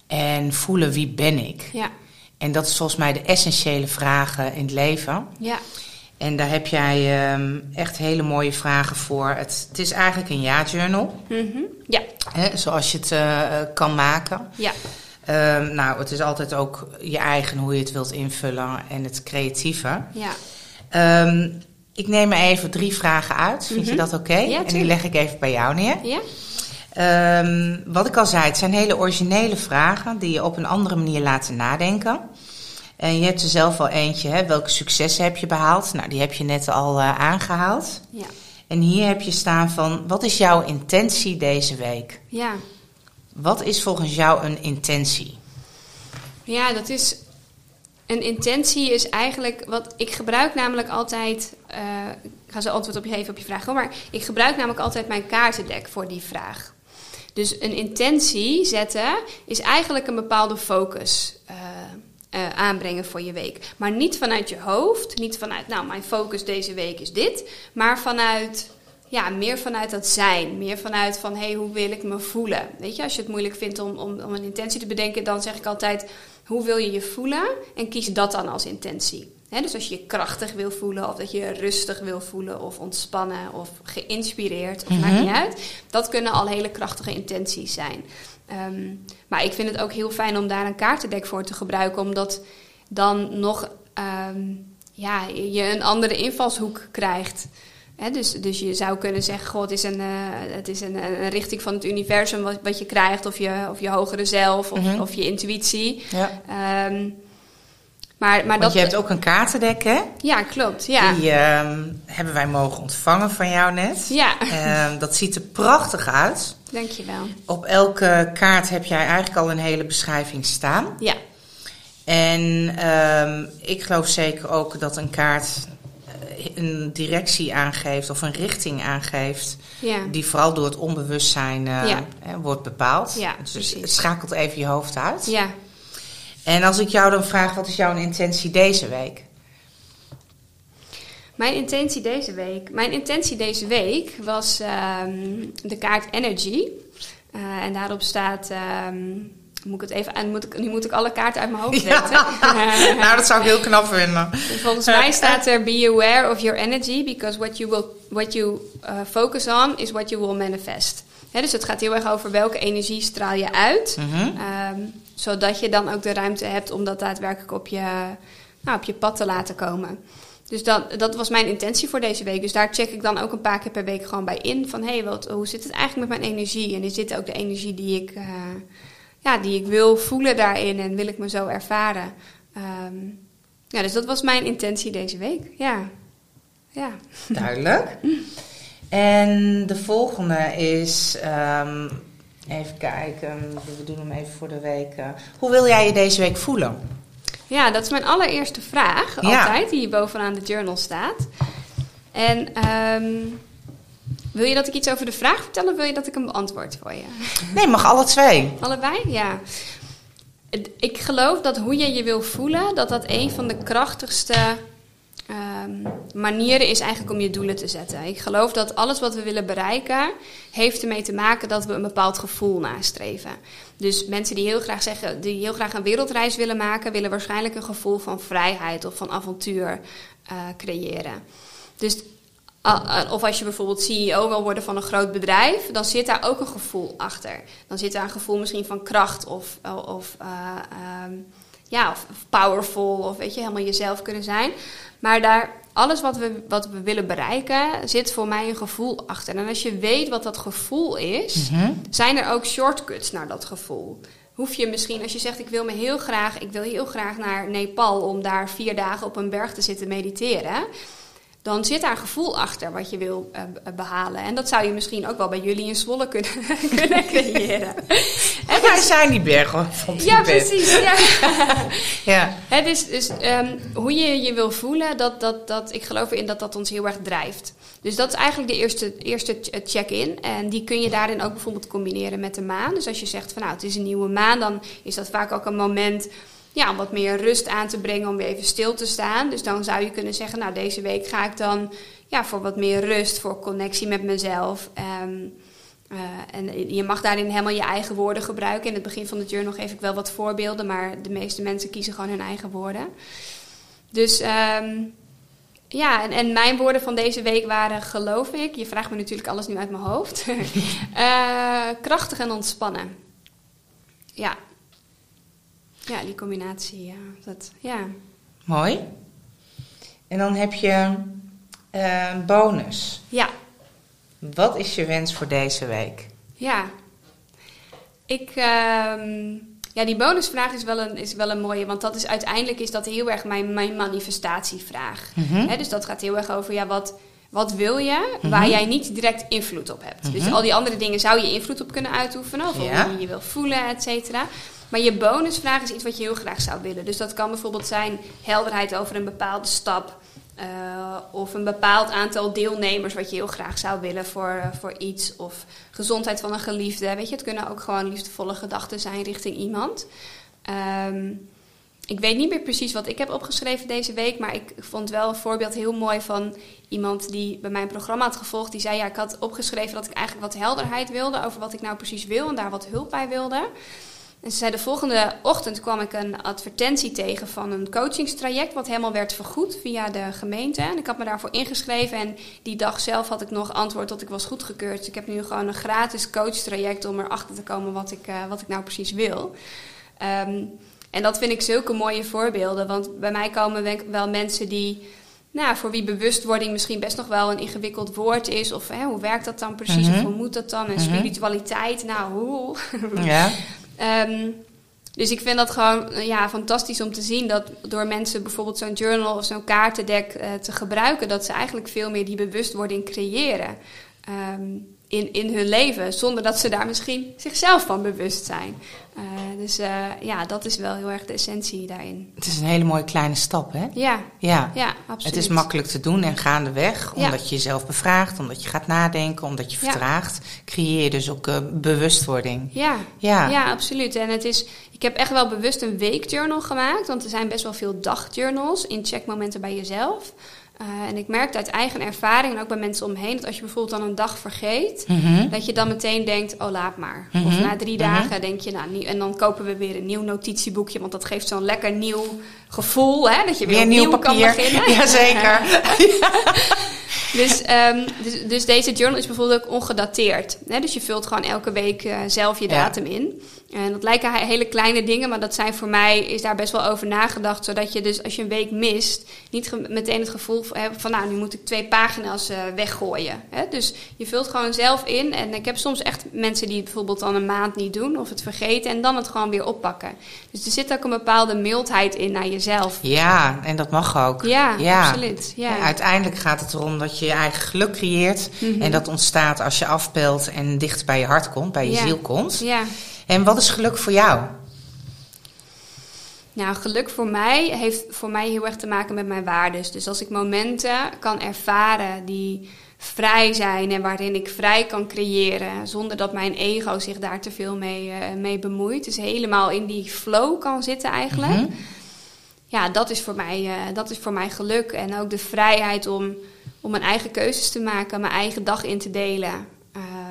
en voelen wie ben ik. ja, En dat is volgens mij de essentiële vragen in het leven. ja, En daar heb jij ehm, echt hele mooie vragen voor. Het, het is eigenlijk een ja-journal, mhm, ja, hè, zoals je het eh, kan maken. ja, Ehm, nou, het is altijd ook je eigen hoe je het wilt invullen en het creatieve. ja, Ehm, ik neem er even drie vragen uit. Vind je Mhm. dat oké? Ja, en die leg ik even bij jou neer. ja, wat ik al zei, het zijn hele originele vragen die je op een andere manier laten nadenken. En je hebt er zelf al eentje, hè? welke successen heb je behaald? Nou, die heb je net al eh, aangehaald. ja, En hier heb je staan van, wat is jouw intentie deze week? ja. Wat is volgens jou een intentie? Ja, dat is. Een intentie is eigenlijk wat ik gebruik, namelijk altijd. eh, ik ga zo antwoord op je geven op je vraag, hoor, maar ik gebruik namelijk altijd mijn kaartendek voor die vraag. Dus een intentie zetten is eigenlijk een bepaalde focus eh, eh, aanbrengen voor je week. Maar niet vanuit je hoofd, niet vanuit, nou, mijn focus deze week is dit, maar vanuit ja, meer vanuit dat zijn. Meer vanuit van, hé, hey, hoe wil ik me voelen? Weet je, als je het moeilijk vindt om, om, om een intentie te bedenken, dan zeg ik altijd, hoe wil je je voelen? En kies dat dan als intentie. Dus als je je krachtig wil voelen, of dat je je rustig wil voelen, of ontspannen, of geïnspireerd, of maakt niet uit. Dat kunnen al hele krachtige intenties zijn. Ehm, maar ik vind het ook heel fijn om daar een kaartendek voor te gebruiken, omdat dan nog ehm, ja, je een andere invalshoek krijgt. Dus, dus je zou kunnen zeggen, goh, het is een, eh, het is een, een richting van het universum wat, wat je krijgt, of je, of je hogere zelf, of, Mhm. of je intuïtie. Ja. Ehm, maar, maar Want dat, je hebt ook een kaartendek, hè? Ja, klopt. Ja. Die hebben wij mogen ontvangen van jou net. Ja, dat ziet er prachtig uit. Dankjewel. Op elke kaart heb jij eigenlijk al een hele beschrijving staan. Ja, En ehm, ik geloof zeker ook dat een kaart eh, een directie aangeeft of een richting aangeeft. ja. Die vooral door het onbewustzijn eh, Ja. wordt bepaald. Ja, dus precies. het schakelt even je hoofd uit. ja. En als ik jou dan vraag, wat is jouw intentie deze week? Mijn intentie deze week. Mijn intentie deze week was ehm, de kaart Energy. Eh, en daarop staat. ehm, moet ik het even? Moet ik, nu moet ik alle kaarten uit mijn hoofd weten. nou, dat zou ik heel knap vinden. Volgens mij staat er: Be aware of your energy, because what you, will, what you uh, focus on is what you will manifest. Dus het gaat heel erg over welke energie straal je uit. Mhm. Ehm, zodat je dan ook de ruimte hebt om dat daadwerkelijk op je, nou, op je pad te laten komen. Dus dat, dat was mijn intentie voor deze week. Dus daar check ik dan ook een paar keer per week gewoon bij in. Van hé, hey, wat, hoe zit het eigenlijk met mijn energie? En is dit ook de energie die ik, eh, ja, die ik wil voelen daarin? En wil ik me zo ervaren? Ehm, ja, dus dat was mijn intentie deze week. Ja. Ja. Duidelijk. En de volgende is, ehm, even kijken, we doen hem even voor de week. eh. hoe wil jij je deze week voelen? Ja, dat is mijn allereerste vraag, Ja. altijd, die hier bovenaan de journal staat. En ehm, wil je dat ik iets over de vraag vertel of wil je dat ik hem beantwoord voor je? Nee, mag alle twee. Allebei? Ja. Ik geloof dat hoe je je wil voelen, dat dat een van de krachtigste ehm, manieren is eigenlijk om je doelen te zetten. Ik geloof dat alles wat we willen bereiken, heeft ermee te maken dat we een bepaald gevoel nastreven. Dus mensen die heel graag zeggen, die heel graag een wereldreis willen maken, willen waarschijnlijk een gevoel van vrijheid of van avontuur eh, creëren. Dus Of als je bijvoorbeeld CEO wil worden van een groot bedrijf, dan zit daar ook een gevoel achter. Dan zit daar een gevoel misschien van kracht of, of, eh, ehm, ja, of powerful of weet je, helemaal jezelf kunnen zijn. Maar daar, alles wat we, wat we willen bereiken, zit voor mij een gevoel achter. En als je weet wat dat gevoel is, zijn er ook shortcuts naar dat gevoel. Hoef je misschien, als je zegt ik wil me heel graag, ik wil heel graag naar Nepal om daar vier dagen op een berg te zitten mediteren dan zit daar een gevoel achter wat je wil uh, behalen. En dat zou je misschien ook wel bij jullie in Zwolle kunnen, kunnen creëren. en waar zijn die bergen van Ja, precies. Ja. ja. Hè, dus dus um, hoe je je wil voelen, dat, dat, dat, ik geloof erin dat dat ons heel erg drijft. Dus dat is eigenlijk de eerste, eerste check-in. En die kun je daarin ook bijvoorbeeld combineren met de maan. Dus als je zegt van nou, het is een nieuwe maan, dan is dat vaak ook een moment ja, om wat meer rust aan te brengen, om weer even stil te staan. Dus dan zou je kunnen zeggen, nou deze week ga ik dan ja, voor wat meer rust, voor connectie met mezelf. Um, uh, en je mag daarin helemaal je eigen woorden gebruiken. In het begin van de journal geef ik wel wat voorbeelden, maar de meeste mensen kiezen gewoon hun eigen woorden. Dus um, ja, en, en, mijn woorden van deze week waren, geloof ik, je vraagt me natuurlijk alles nu uit mijn hoofd, uh, krachtig en ontspannen. Ja, ja, die combinatie, ja. Dat, ja. Mooi. En dan heb je uh, bonus. Ja. Wat is je wens voor deze week? Ja. Ik... Uh, ja, die bonusvraag is wel, een, is wel een mooie, want dat is uiteindelijk is dat heel erg mijn, mijn manifestatievraag. Mm -hmm. dus dat gaat heel erg over, ja, wat, wat wil je mm -hmm. waar jij niet direct invloed op hebt. Mm -hmm. Dus al die andere dingen zou je invloed op kunnen uitoefenen, of ja. hoe je je wil voelen, et cetera. Maar je bonusvraag is iets wat je heel graag zou willen. Dus dat kan bijvoorbeeld zijn helderheid over een bepaalde stap. Uh, of een bepaald aantal deelnemers wat je heel graag zou willen voor, uh, voor iets. Of gezondheid van een geliefde. Weet je, het kunnen ook gewoon liefdevolle gedachten zijn richting iemand. Um, ik weet niet meer precies wat ik heb opgeschreven deze week. Maar ik vond wel een voorbeeld heel mooi van iemand die bij mijn programma had gevolgd. Die zei, ja, ik had opgeschreven dat ik eigenlijk wat helderheid wilde over wat ik nou precies wil. En daar wat hulp bij wilde. En ze zei, de volgende ochtend kwam ik een advertentie tegen van een coachingstraject, wat helemaal werd vergoed via de gemeente. En ik had me daarvoor ingeschreven en die dag zelf had ik nog antwoord dat ik was goedgekeurd. Dus ik heb nu gewoon een gratis coachtraject om erachter te komen wat ik, uh, wat ik nou precies wil. Um, en dat vind ik zulke mooie voorbeelden, want bij mij komen wel mensen die nou, voor wie bewustwording misschien best nog wel een ingewikkeld woord is. Of hè, hoe werkt dat dan precies? Mm -hmm. Of hoe moet dat dan? En mm -hmm. spiritualiteit, nou hoe? Ja. Um, dus ik vind dat gewoon ja, fantastisch om te zien dat door mensen bijvoorbeeld zo'n journal of zo'n kaartendek uh, te gebruiken, dat ze eigenlijk veel meer die bewustwording creëren. Um, in, in hun leven, zonder dat ze daar misschien zichzelf van bewust zijn. Uh, dus uh, ja, dat is wel heel erg de essentie daarin. Het is een hele mooie kleine stap, hè? Ja, ja. ja absoluut. Het is makkelijk te doen en gaandeweg, omdat ja. je jezelf bevraagt, omdat je gaat nadenken, omdat je vertraagt, ja. creëer je dus ook uh, bewustwording. Ja. ja, ja, absoluut. En het is, ik heb echt wel bewust een weekjournal gemaakt, want er zijn best wel veel dagjournals in checkmomenten bij jezelf. Uh, en ik merkte uit eigen ervaring en ook bij mensen omheen dat als je bijvoorbeeld dan een dag vergeet, mm -hmm. dat je dan meteen denkt: oh, laat maar. Mm -hmm. Of na drie dagen mm -hmm. denk je: nou, en dan kopen we weer een nieuw notitieboekje, want dat geeft zo'n lekker nieuw gevoel, hè, dat je weer, weer nieuw papier. kan beginnen. Jazeker. dus, um, dus, dus, deze journal is bijvoorbeeld ook ongedateerd. Hè? Dus je vult gewoon elke week uh, zelf je datum ja. in. En dat lijken hele kleine dingen, maar dat zijn voor mij, is daar best wel over nagedacht. Zodat je dus als je een week mist, niet meteen het gevoel hebt van nou, nu moet ik twee pagina's uh, weggooien. Hè? Dus je vult gewoon zelf in. En ik heb soms echt mensen die het bijvoorbeeld dan een maand niet doen of het vergeten en dan het gewoon weer oppakken. Dus er zit ook een bepaalde mildheid in naar jezelf. Ja, en dat mag ook. Ja, ja. absoluut. Ja. En uiteindelijk gaat het erom dat je je eigen geluk creëert. Mm -hmm. En dat ontstaat als je afpelt en dicht bij je hart komt, bij je ja. ziel komt. Ja. En wat is geluk voor jou? Nou, geluk voor mij heeft voor mij heel erg te maken met mijn waarden. Dus als ik momenten kan ervaren die vrij zijn en waarin ik vrij kan creëren, zonder dat mijn ego zich daar te veel mee, uh, mee bemoeit. Dus helemaal in die flow kan zitten eigenlijk. Mm -hmm. Ja, dat is, voor mij, uh, dat is voor mij geluk. En ook de vrijheid om, om mijn eigen keuzes te maken, mijn eigen dag in te delen.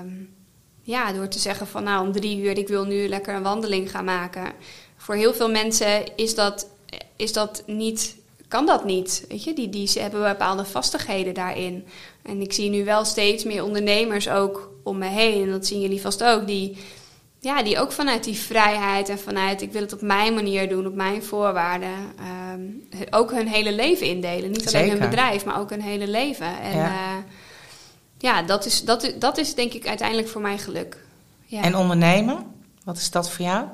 Um, ja, door te zeggen van nou om drie uur, ik wil nu lekker een wandeling gaan maken. Voor heel veel mensen is dat, is dat niet, kan dat niet. Weet je? Die, die ze hebben bepaalde vastigheden daarin. En ik zie nu wel steeds meer ondernemers ook om me heen. En dat zien jullie vast ook. Die, ja, die ook vanuit die vrijheid en vanuit ik wil het op mijn manier doen, op mijn voorwaarden. Um, ook hun hele leven indelen. Niet alleen Zeker. hun bedrijf, maar ook hun hele leven. En, Ja. uh, ja, dat is, dat, is, dat is denk ik uiteindelijk voor mij geluk. Ja. En ondernemen, wat is dat voor jou?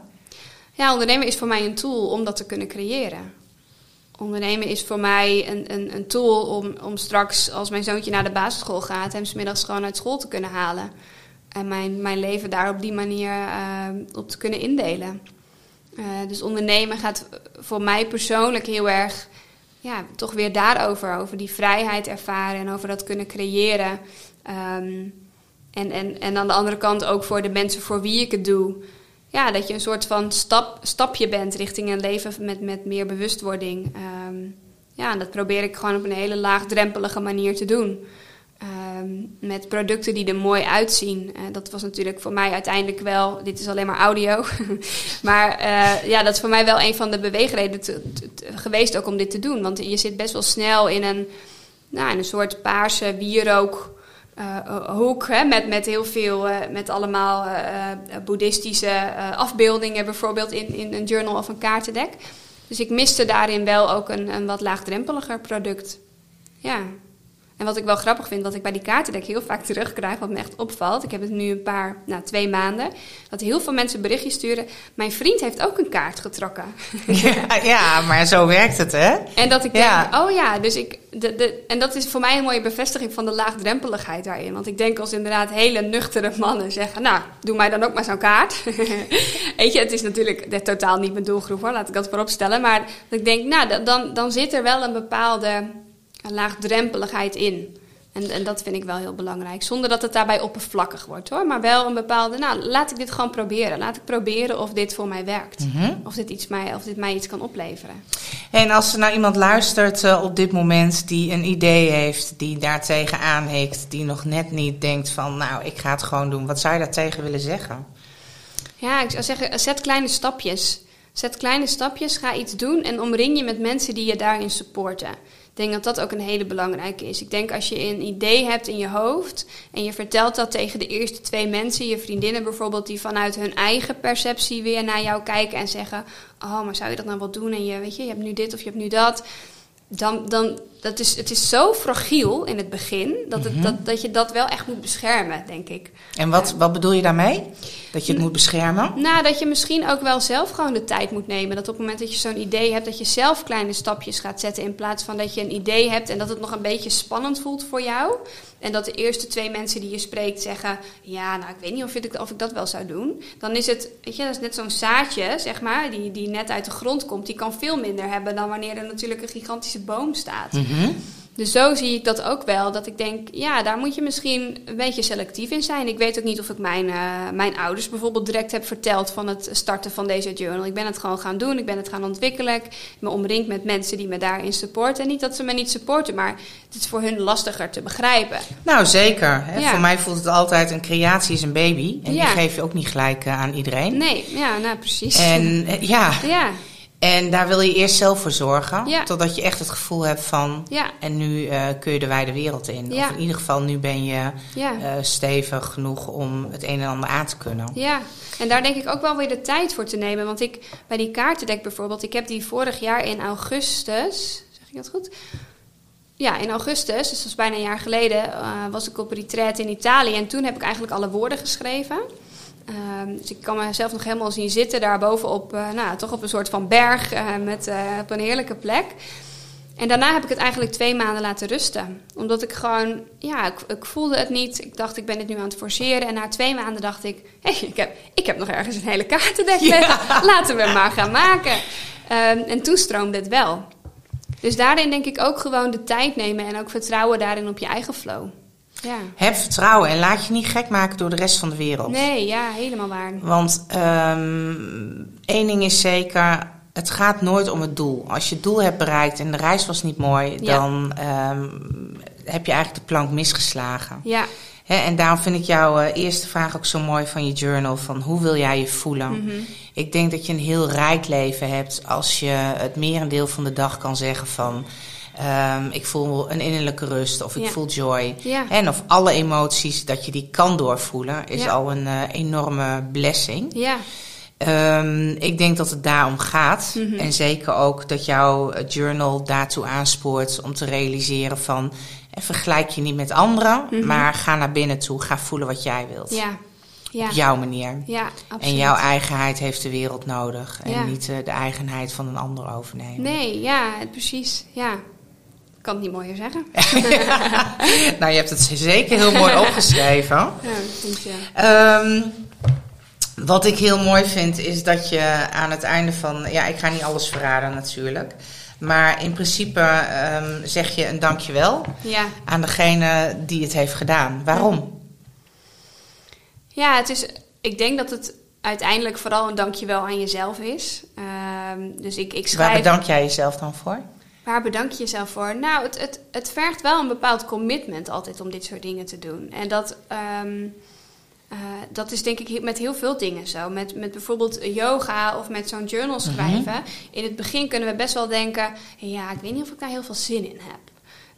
ja, ondernemen is voor mij een tool om dat te kunnen creëren. ondernemen is voor mij een, een, een tool om, om straks, als mijn zoontje naar de basisschool gaat, hem smiddags gewoon uit school te kunnen halen. En mijn, mijn leven daar op die manier uh, op te kunnen indelen. Uh, dus ondernemen gaat voor mij persoonlijk heel erg, ja, toch weer daarover. Over die vrijheid ervaren en over dat kunnen creëren. Um, en, en, en aan de andere kant ook voor de mensen voor wie ik het doe. Ja, dat je een soort van stap, stapje bent richting een leven met, met meer bewustwording. Um, ja, en dat probeer ik gewoon op een hele laagdrempelige manier te doen. Um, met producten die er mooi uitzien. Uh, dat was natuurlijk voor mij uiteindelijk wel. Dit is alleen maar audio. maar uh, ja, dat is voor mij wel een van de beweegredenen geweest ook om dit te doen. Want je zit best wel snel in een, nou, in een soort paarse wierook. Uh, hoek hè, met, met heel veel, uh, met allemaal uh, boeddhistische afbeeldingen, bijvoorbeeld in, in een journal of een kaartendek. Dus ik miste daarin wel ook een, een wat laagdrempeliger product. Ja. En wat ik wel grappig vind, wat ik bij die kaartendek heel vaak terugkrijg, wat me echt opvalt. Ik heb het nu een paar, nou twee maanden. Dat heel veel mensen berichtjes sturen. Mijn vriend heeft ook een kaart getrokken. Ja, ja maar zo werkt het, hè? En dat ik ja. denk, oh ja, dus ik. De, de, en dat is voor mij een mooie bevestiging van de laagdrempeligheid daarin. Want ik denk als inderdaad hele nuchtere mannen zeggen: Nou, doe mij dan ook maar zo'n kaart. Weet je, het is natuurlijk de, totaal niet mijn doelgroep hoor, laat ik dat voorop stellen. Maar dat ik denk, nou, dan, dan zit er wel een bepaalde laagdrempeligheid in. En, en dat vind ik wel heel belangrijk. Zonder dat het daarbij oppervlakkig wordt hoor. Maar wel een bepaalde, nou laat ik dit gewoon proberen. Laat ik proberen of dit voor mij werkt. Mm -hmm. Of, dit iets mij, of dit mij iets kan opleveren. En als er nou iemand luistert uh, op dit moment die een idee heeft, die daar tegenaan heeft, die nog net niet denkt van nou ik ga het gewoon doen. Wat zou je daar tegen willen zeggen? Ja, ik zou zeggen, zet kleine stapjes. Zet kleine stapjes, ga iets doen en omring je met mensen die je daarin supporten. Denk dat dat ook een hele belangrijke is. Ik denk als je een idee hebt in je hoofd en je vertelt dat tegen de eerste twee mensen, je vriendinnen bijvoorbeeld, die vanuit hun eigen perceptie weer naar jou kijken en zeggen: Oh, maar zou je dat nou wel doen? En je weet je, je hebt nu dit of je hebt nu dat. Dan, dan dat is, het is zo fragiel in het begin dat, het, mm -hmm. dat, dat je dat wel echt moet beschermen, denk ik. En wat, wat bedoel je daarmee? Dat je het moet beschermen? Nou, dat je misschien ook wel zelf gewoon de tijd moet nemen. Dat op het moment dat je zo'n idee hebt, dat je zelf kleine stapjes gaat zetten. In plaats van dat je een idee hebt en dat het nog een beetje spannend voelt voor jou. En dat de eerste twee mensen die je spreekt zeggen: Ja, nou, ik weet niet of ik, of ik dat wel zou doen. Dan is het, weet je, dat is net zo'n zaadje, zeg maar, die, die net uit de grond komt. Die kan veel minder hebben dan wanneer er natuurlijk een gigantische boom staat. Mm. Dus zo zie ik dat ook wel. Dat ik denk, ja, daar moet je misschien een beetje selectief in zijn. Ik weet ook niet of ik mijn, uh, mijn ouders bijvoorbeeld direct heb verteld van het starten van deze journal. Ik ben het gewoon gaan doen, ik ben het gaan ontwikkelen. Ik me omringd met mensen die me daarin supporten. En niet dat ze me niet supporten, maar het is voor hun lastiger te begrijpen. Nou, zeker. Hè? Ja. Voor mij voelt het altijd, een creatie is een baby. En ja. die geef je ook niet gelijk uh, aan iedereen. Nee, ja, nou precies. En uh, ja... ja. En daar wil je eerst zelf voor zorgen. Ja. Totdat je echt het gevoel hebt van. Ja. En nu uh, kun je de wijde wereld in. Ja. Of in ieder geval, nu ben je uh, stevig genoeg om het een en ander aan te kunnen. Ja, en daar denk ik ook wel weer de tijd voor te nemen. Want ik, bij die kaartendek bijvoorbeeld, ik heb die vorig jaar in augustus. Zeg ik dat goed? Ja, in augustus, dus dat is bijna een jaar geleden, uh, was ik op retreat in Italië. En toen heb ik eigenlijk alle woorden geschreven. Um, dus ik kan mezelf nog helemaal zien zitten daar bovenop, uh, nou, toch op een soort van berg uh, met, uh, op een heerlijke plek. En daarna heb ik het eigenlijk twee maanden laten rusten. Omdat ik gewoon, ja, ik, ik voelde het niet. Ik dacht, ik ben het nu aan het forceren. En na twee maanden dacht ik, hé, hey, ik, heb, ik heb nog ergens een hele kaartendek ja. Laten we hem maar gaan maken. Um, en toen stroomde het wel. Dus daarin denk ik ook gewoon de tijd nemen en ook vertrouwen daarin op je eigen flow. Ja. Heb vertrouwen en laat je niet gek maken door de rest van de wereld. Nee, ja, helemaal waar. Want um, één ding is zeker, het gaat nooit om het doel. Als je het doel hebt bereikt en de reis was niet mooi, ja. dan um, heb je eigenlijk de plank misgeslagen. Ja. He, en daarom vind ik jouw uh, eerste vraag ook zo mooi van je journal: van hoe wil jij je voelen? Mm -hmm. Ik denk dat je een heel rijk leven hebt als je het merendeel van de dag kan zeggen van. Um, ik voel een innerlijke rust of ik ja. voel joy. Ja. En of alle emoties, dat je die kan doorvoelen, is ja. al een uh, enorme blessing. Ja. Um, ik denk dat het daarom gaat. Mm -hmm. En zeker ook dat jouw journal daartoe aanspoort om te realiseren van... En vergelijk je niet met anderen, mm -hmm. maar ga naar binnen toe, ga voelen wat jij wilt. Ja, Ja. Op jouw manier. Ja, absoluut. En jouw eigenheid heeft de wereld nodig. En niet eh, de eigenheid van een ander overnemen. Nee, ja, precies. Ja. Ik kan het niet mooier zeggen. nou, je hebt het zeker heel mooi opgeschreven. Ja, je. Ehm, wat ik heel mooi vind is dat je aan het einde van. Ja, ik ga niet alles verraden natuurlijk. Maar in principe ehm, zeg je een dankjewel Ja. aan degene die het heeft gedaan. Waarom? Ja, het is, ik denk dat het uiteindelijk vooral een dankjewel aan jezelf is. Ehm, dus ik, ik schrijf... Waar bedank jij jezelf dan voor? Waar bedank je jezelf voor? Nou, het, het, het vergt wel een bepaald commitment altijd om dit soort dingen te doen. En dat, ehm, eh, dat is denk ik met heel veel dingen zo. Met, met bijvoorbeeld yoga of met zo'n journal schrijven. In het begin kunnen we best wel denken... ja, ik weet niet of ik daar heel veel zin in heb.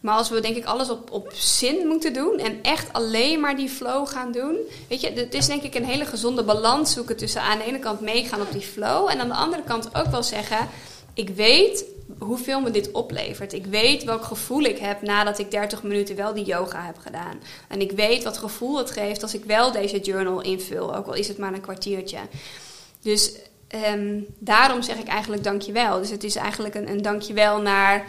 Maar als we denk ik alles op, op zin moeten doen en echt alleen maar die flow gaan doen. Weet je, het is denk ik een hele gezonde balans zoeken tussen aan de ene kant meegaan op die flow. En aan de andere kant ook wel zeggen, ik weet hoeveel me dit oplevert. Ik weet welk gevoel ik heb nadat ik 30 minuten wel die yoga heb gedaan. En ik weet wat gevoel het geeft als ik wel deze journal invul, ook al is het maar een kwartiertje. Dus ehm, daarom zeg ik eigenlijk dankjewel. Dus het is eigenlijk een, een dankjewel naar,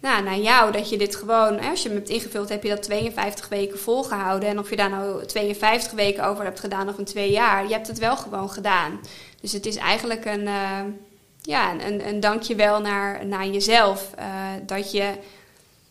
nou, naar jou dat je dit gewoon, als je hem hebt ingevuld, heb je dat 52 weken volgehouden. En of je daar nou 52 weken over hebt gedaan of een twee jaar, je hebt het wel gewoon gedaan. Dus het is eigenlijk een, eh, ja, een, een, dankjewel naar, naar jezelf. eh, dat je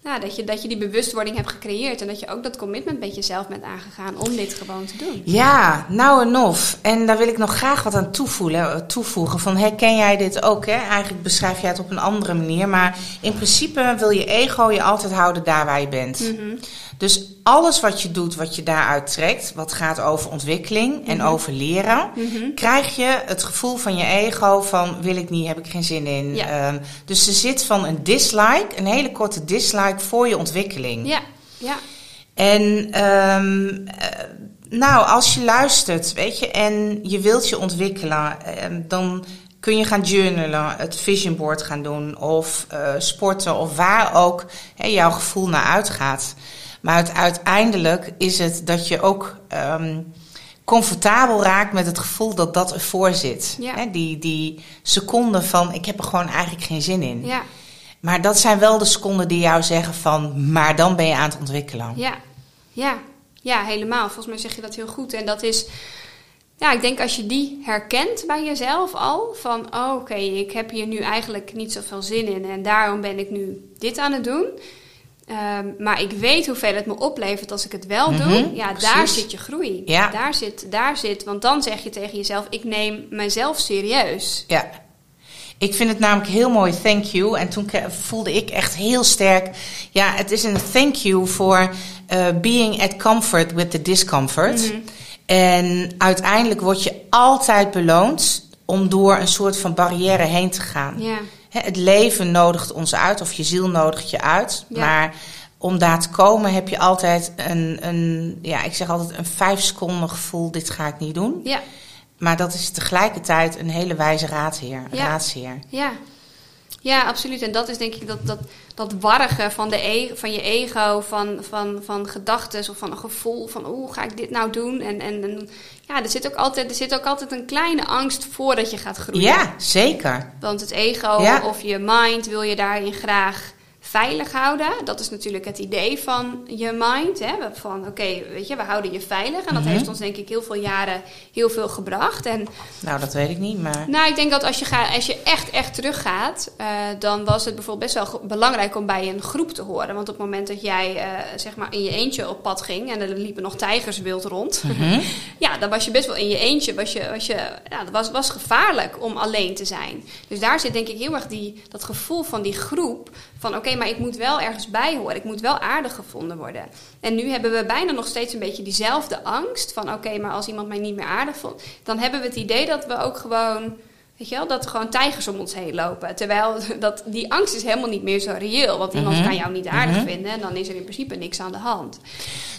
nou, dat, je, dat je die bewustwording hebt gecreëerd. En dat je ook dat commitment met jezelf bent aangegaan om dit gewoon te doen. Ja, nou en of. En daar wil ik nog graag wat aan toevoegen. toevoegen. Van herken jij dit ook? Hè? Eigenlijk beschrijf jij het op een andere manier. Maar in principe wil je ego je altijd houden daar waar je bent. Mhm. Dus alles wat je doet, wat je daaruit trekt, wat gaat over ontwikkeling en over leren, Mhm. krijg je het gevoel van je ego van wil ik niet, heb ik geen zin in. Ja. Ehm, dus er zit van een dislike, een hele korte dislike voor je ontwikkeling. Ja, ja, En ehm, eh, nou, als je luistert, weet je, en je wilt je ontwikkelen, ehm, dan kun je gaan journalen, het vision board gaan doen, of eh, sporten, of waar ook hè, jouw gevoel naar uitgaat. Maar het, uiteindelijk is het dat je ook ehm, comfortabel raakt met het gevoel dat dat ervoor zit. Ja. Die, die seconde van ik heb er gewoon eigenlijk geen zin in. ja, Maar dat zijn wel de seconden die jou zeggen van, maar dan ben je aan het ontwikkelen. ja, ja, ja, helemaal. Volgens mij zeg je dat heel goed. En dat is, ja, ik denk als je die herkent bij jezelf al, van oh, oké, ik heb hier nu eigenlijk niet zoveel zin in en daarom ben ik nu dit aan het doen. Ehm, maar ik weet hoeveel het me oplevert als ik het wel doe. Mhm, Ja, daar zit je groei. Ja. Daar, zit, daar zit, want dan zeg je tegen jezelf: ik neem mezelf serieus. Ja. Ik vind het namelijk heel mooi, thank you. En toen voelde ik echt heel sterk. Ja, het is een thank you voor eh, being at comfort with the discomfort. Mhm. En uiteindelijk word je altijd beloond om door een soort van barrière heen te gaan. Ja, Het leven nodigt ons uit, of je ziel nodigt je uit. Ja. Maar om daar te komen heb je altijd een, een, ja, ik zeg altijd een vijf seconden gevoel, dit ga ik niet doen. ja, Maar dat is tegelijkertijd een hele wijze raadheer, Ja. raadsheer. ja. Ja, absoluut. En dat is denk ik dat, dat, dat warrigen van, de e- van je ego, van, van, van gedachten of van een gevoel van hoe ga ik dit nou doen? En, en, en ja, er zit, ook altijd, er zit ook altijd een kleine angst voordat je gaat groeien. Ja, zeker. Want het ego Ja. of je mind wil je daarin graag veilig houden. Dat is natuurlijk het idee van je mind. Hè? Van oké, weet je, we houden je veilig. En dat Mhm. heeft ons denk ik heel veel jaren heel veel gebracht. En Nou, dat weet ik niet, maar... nou, ik denk dat als je, ga, als je echt, echt teruggaat, eh, dan was het bijvoorbeeld best wel belangrijk om bij een groep te horen. Want op het moment dat jij eh, zeg maar in je eentje op pad ging en er liepen nog tijgers wild rond, Mhm. ja, dan was je best wel in je eentje. Was je, was je, ja, dat was, was gevaarlijk om alleen te zijn. Dus daar zit denk ik heel erg die, dat gevoel van die groep. Van oké, maar ik moet wel ergens bij horen. Ik moet wel aardig gevonden worden. En nu hebben we bijna nog steeds een beetje diezelfde angst. Van oké, maar als iemand mij niet meer aardig vond. Dan hebben we het idee dat we ook gewoon. Weet je wel, dat er gewoon tijgers om ons heen lopen. Terwijl dat, die angst is helemaal niet meer zo reëel. Want iemand Mhm. kan jou niet aardig Mhm. vinden. En dan is er in principe niks aan de hand.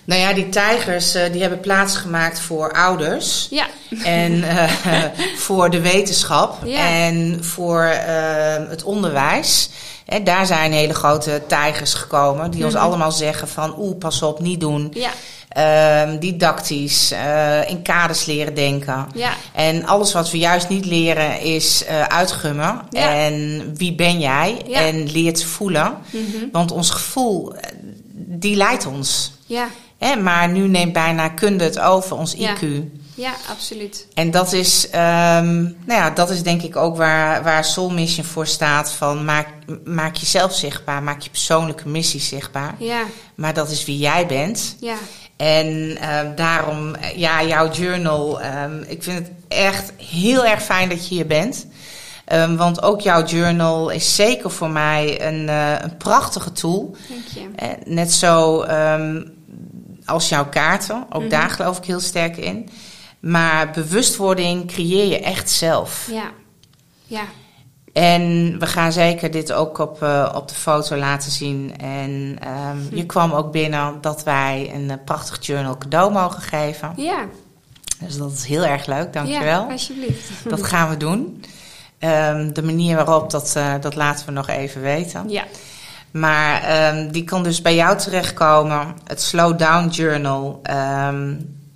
Nou ja, die tijgers eh, die hebben plaatsgemaakt voor ouders. Ja, En eh, voor de wetenschap Ja. en voor eh, het onderwijs. Hè, daar zijn hele grote tijgers gekomen die ons Mhm. allemaal zeggen van oeh, pas op, niet doen. Ja, Ehm, didactisch, eh, in kaders leren denken. ja, En alles wat we juist niet leren is eh, uitgummen. Ja. En wie ben jij? Ja. En leer te voelen. Mhm. Want ons gevoel, eh, die leidt ons. ja, Hè? Maar nu neemt bijna kunde het over, ons Ja. IQ. Ja, absoluut. En dat is, ehm, nou ja, dat is denk ik ook waar, waar Soul Mission voor staat. Van maak, maak jezelf zichtbaar, maak je persoonlijke missie zichtbaar. Ja, Maar dat is wie jij bent. ja, En ehm, daarom, ja, jouw journal. ehm, ik vind het echt heel erg fijn dat je hier bent. Want ook jouw journal is zeker voor mij een, eh, een prachtige tool. dank je. Eh, net zo als jouw kaarten. Ook Mhm. daar geloof ik heel sterk in. Maar bewustwording creëer je echt zelf. Ja, ja, En we gaan zeker dit ook op, eh, op de foto laten zien. En ehm, Hm. je kwam ook binnen dat wij een eh, prachtig journal cadeau mogen geven. ja. Dus dat is heel erg leuk, dankjewel. Ja, alsjeblieft. dat gaan we doen. Ehm, de manier waarop, dat, eh, dat laten we nog even weten. Ja, Maar ehm, die kan dus bij jou terechtkomen. Het Slow Down Journal.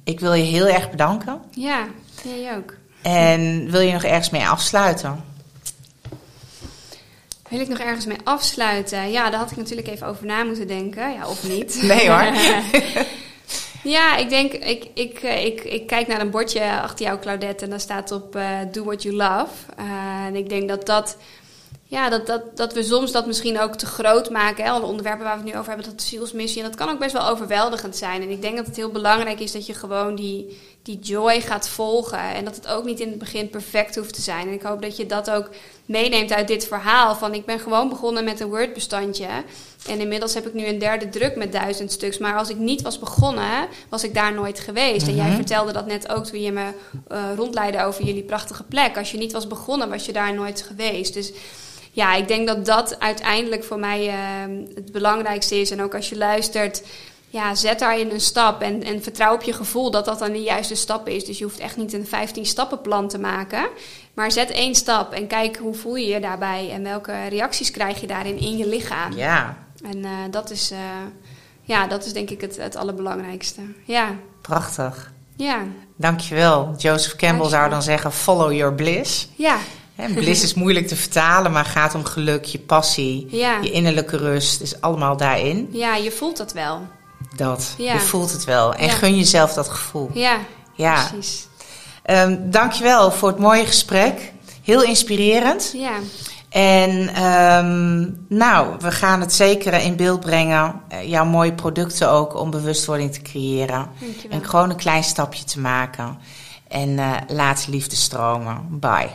Ik wil je heel erg bedanken. ja, jij ook. En wil je nog ergens mee afsluiten? Wil ik nog ergens mee afsluiten? Ja, daar had ik natuurlijk even over na moeten denken. Ja, of niet? Nee, hoor. ja, ik denk, ik, ik, eh, ik, ik kijk naar een bordje achter jou, Claudette, en daar staat op eh, Do What You Love. Eh, en ik denk dat dat, ja, dat, dat, dat we soms dat misschien ook te groot maken. Hè? Alle onderwerpen waar we het nu over hebben, dat zielsmissie, en dat kan ook best wel overweldigend zijn. En ik denk dat het heel belangrijk is dat je gewoon die, die joy gaat volgen. En dat het ook niet in het begin perfect hoeft te zijn. En ik hoop dat je dat ook meeneemt uit dit verhaal. Van ik ben gewoon begonnen met een Word-bestandje. En inmiddels heb ik nu een derde druk met duizend stuks. Maar als ik niet was begonnen, was ik daar nooit geweest. En jij Mhm. vertelde dat net ook toen je me eh, rondleidde over jullie prachtige plek. Als je niet was begonnen, was je daar nooit geweest. Dus ja, ik denk dat dat uiteindelijk voor mij eh, het belangrijkste is. En ook als je luistert, ja, zet daarin een stap. En, en vertrouw op je gevoel dat dat dan de juiste stap is. Dus je hoeft echt niet een 15 stappenplan te maken. Maar zet één stap en kijk hoe voel je je daarbij. En welke reacties krijg je daarin in je lichaam. Ja, En eh, dat, is, eh, ja, dat is denk ik het, het allerbelangrijkste. Ja, prachtig. ja, Dankjewel. Joseph Campbell zou dan zeggen: follow your bliss. ja, Hè, bliss is moeilijk te vertalen, maar gaat om geluk, je passie, ja. je innerlijke rust. is allemaal daarin. Ja, je voelt dat wel. Dat. Ja. Je voelt het wel. En Ja. gun jezelf dat gevoel. Ja, Ja. precies. Ehm, dankjewel voor het mooie gesprek. Heel inspirerend. Ja, En ehm, nou, we gaan het zeker in beeld brengen. eh, jouw mooie producten ook om bewustwording te creëren. dankjewel. En gewoon een klein stapje te maken. En eh laat liefde stromen. Bye.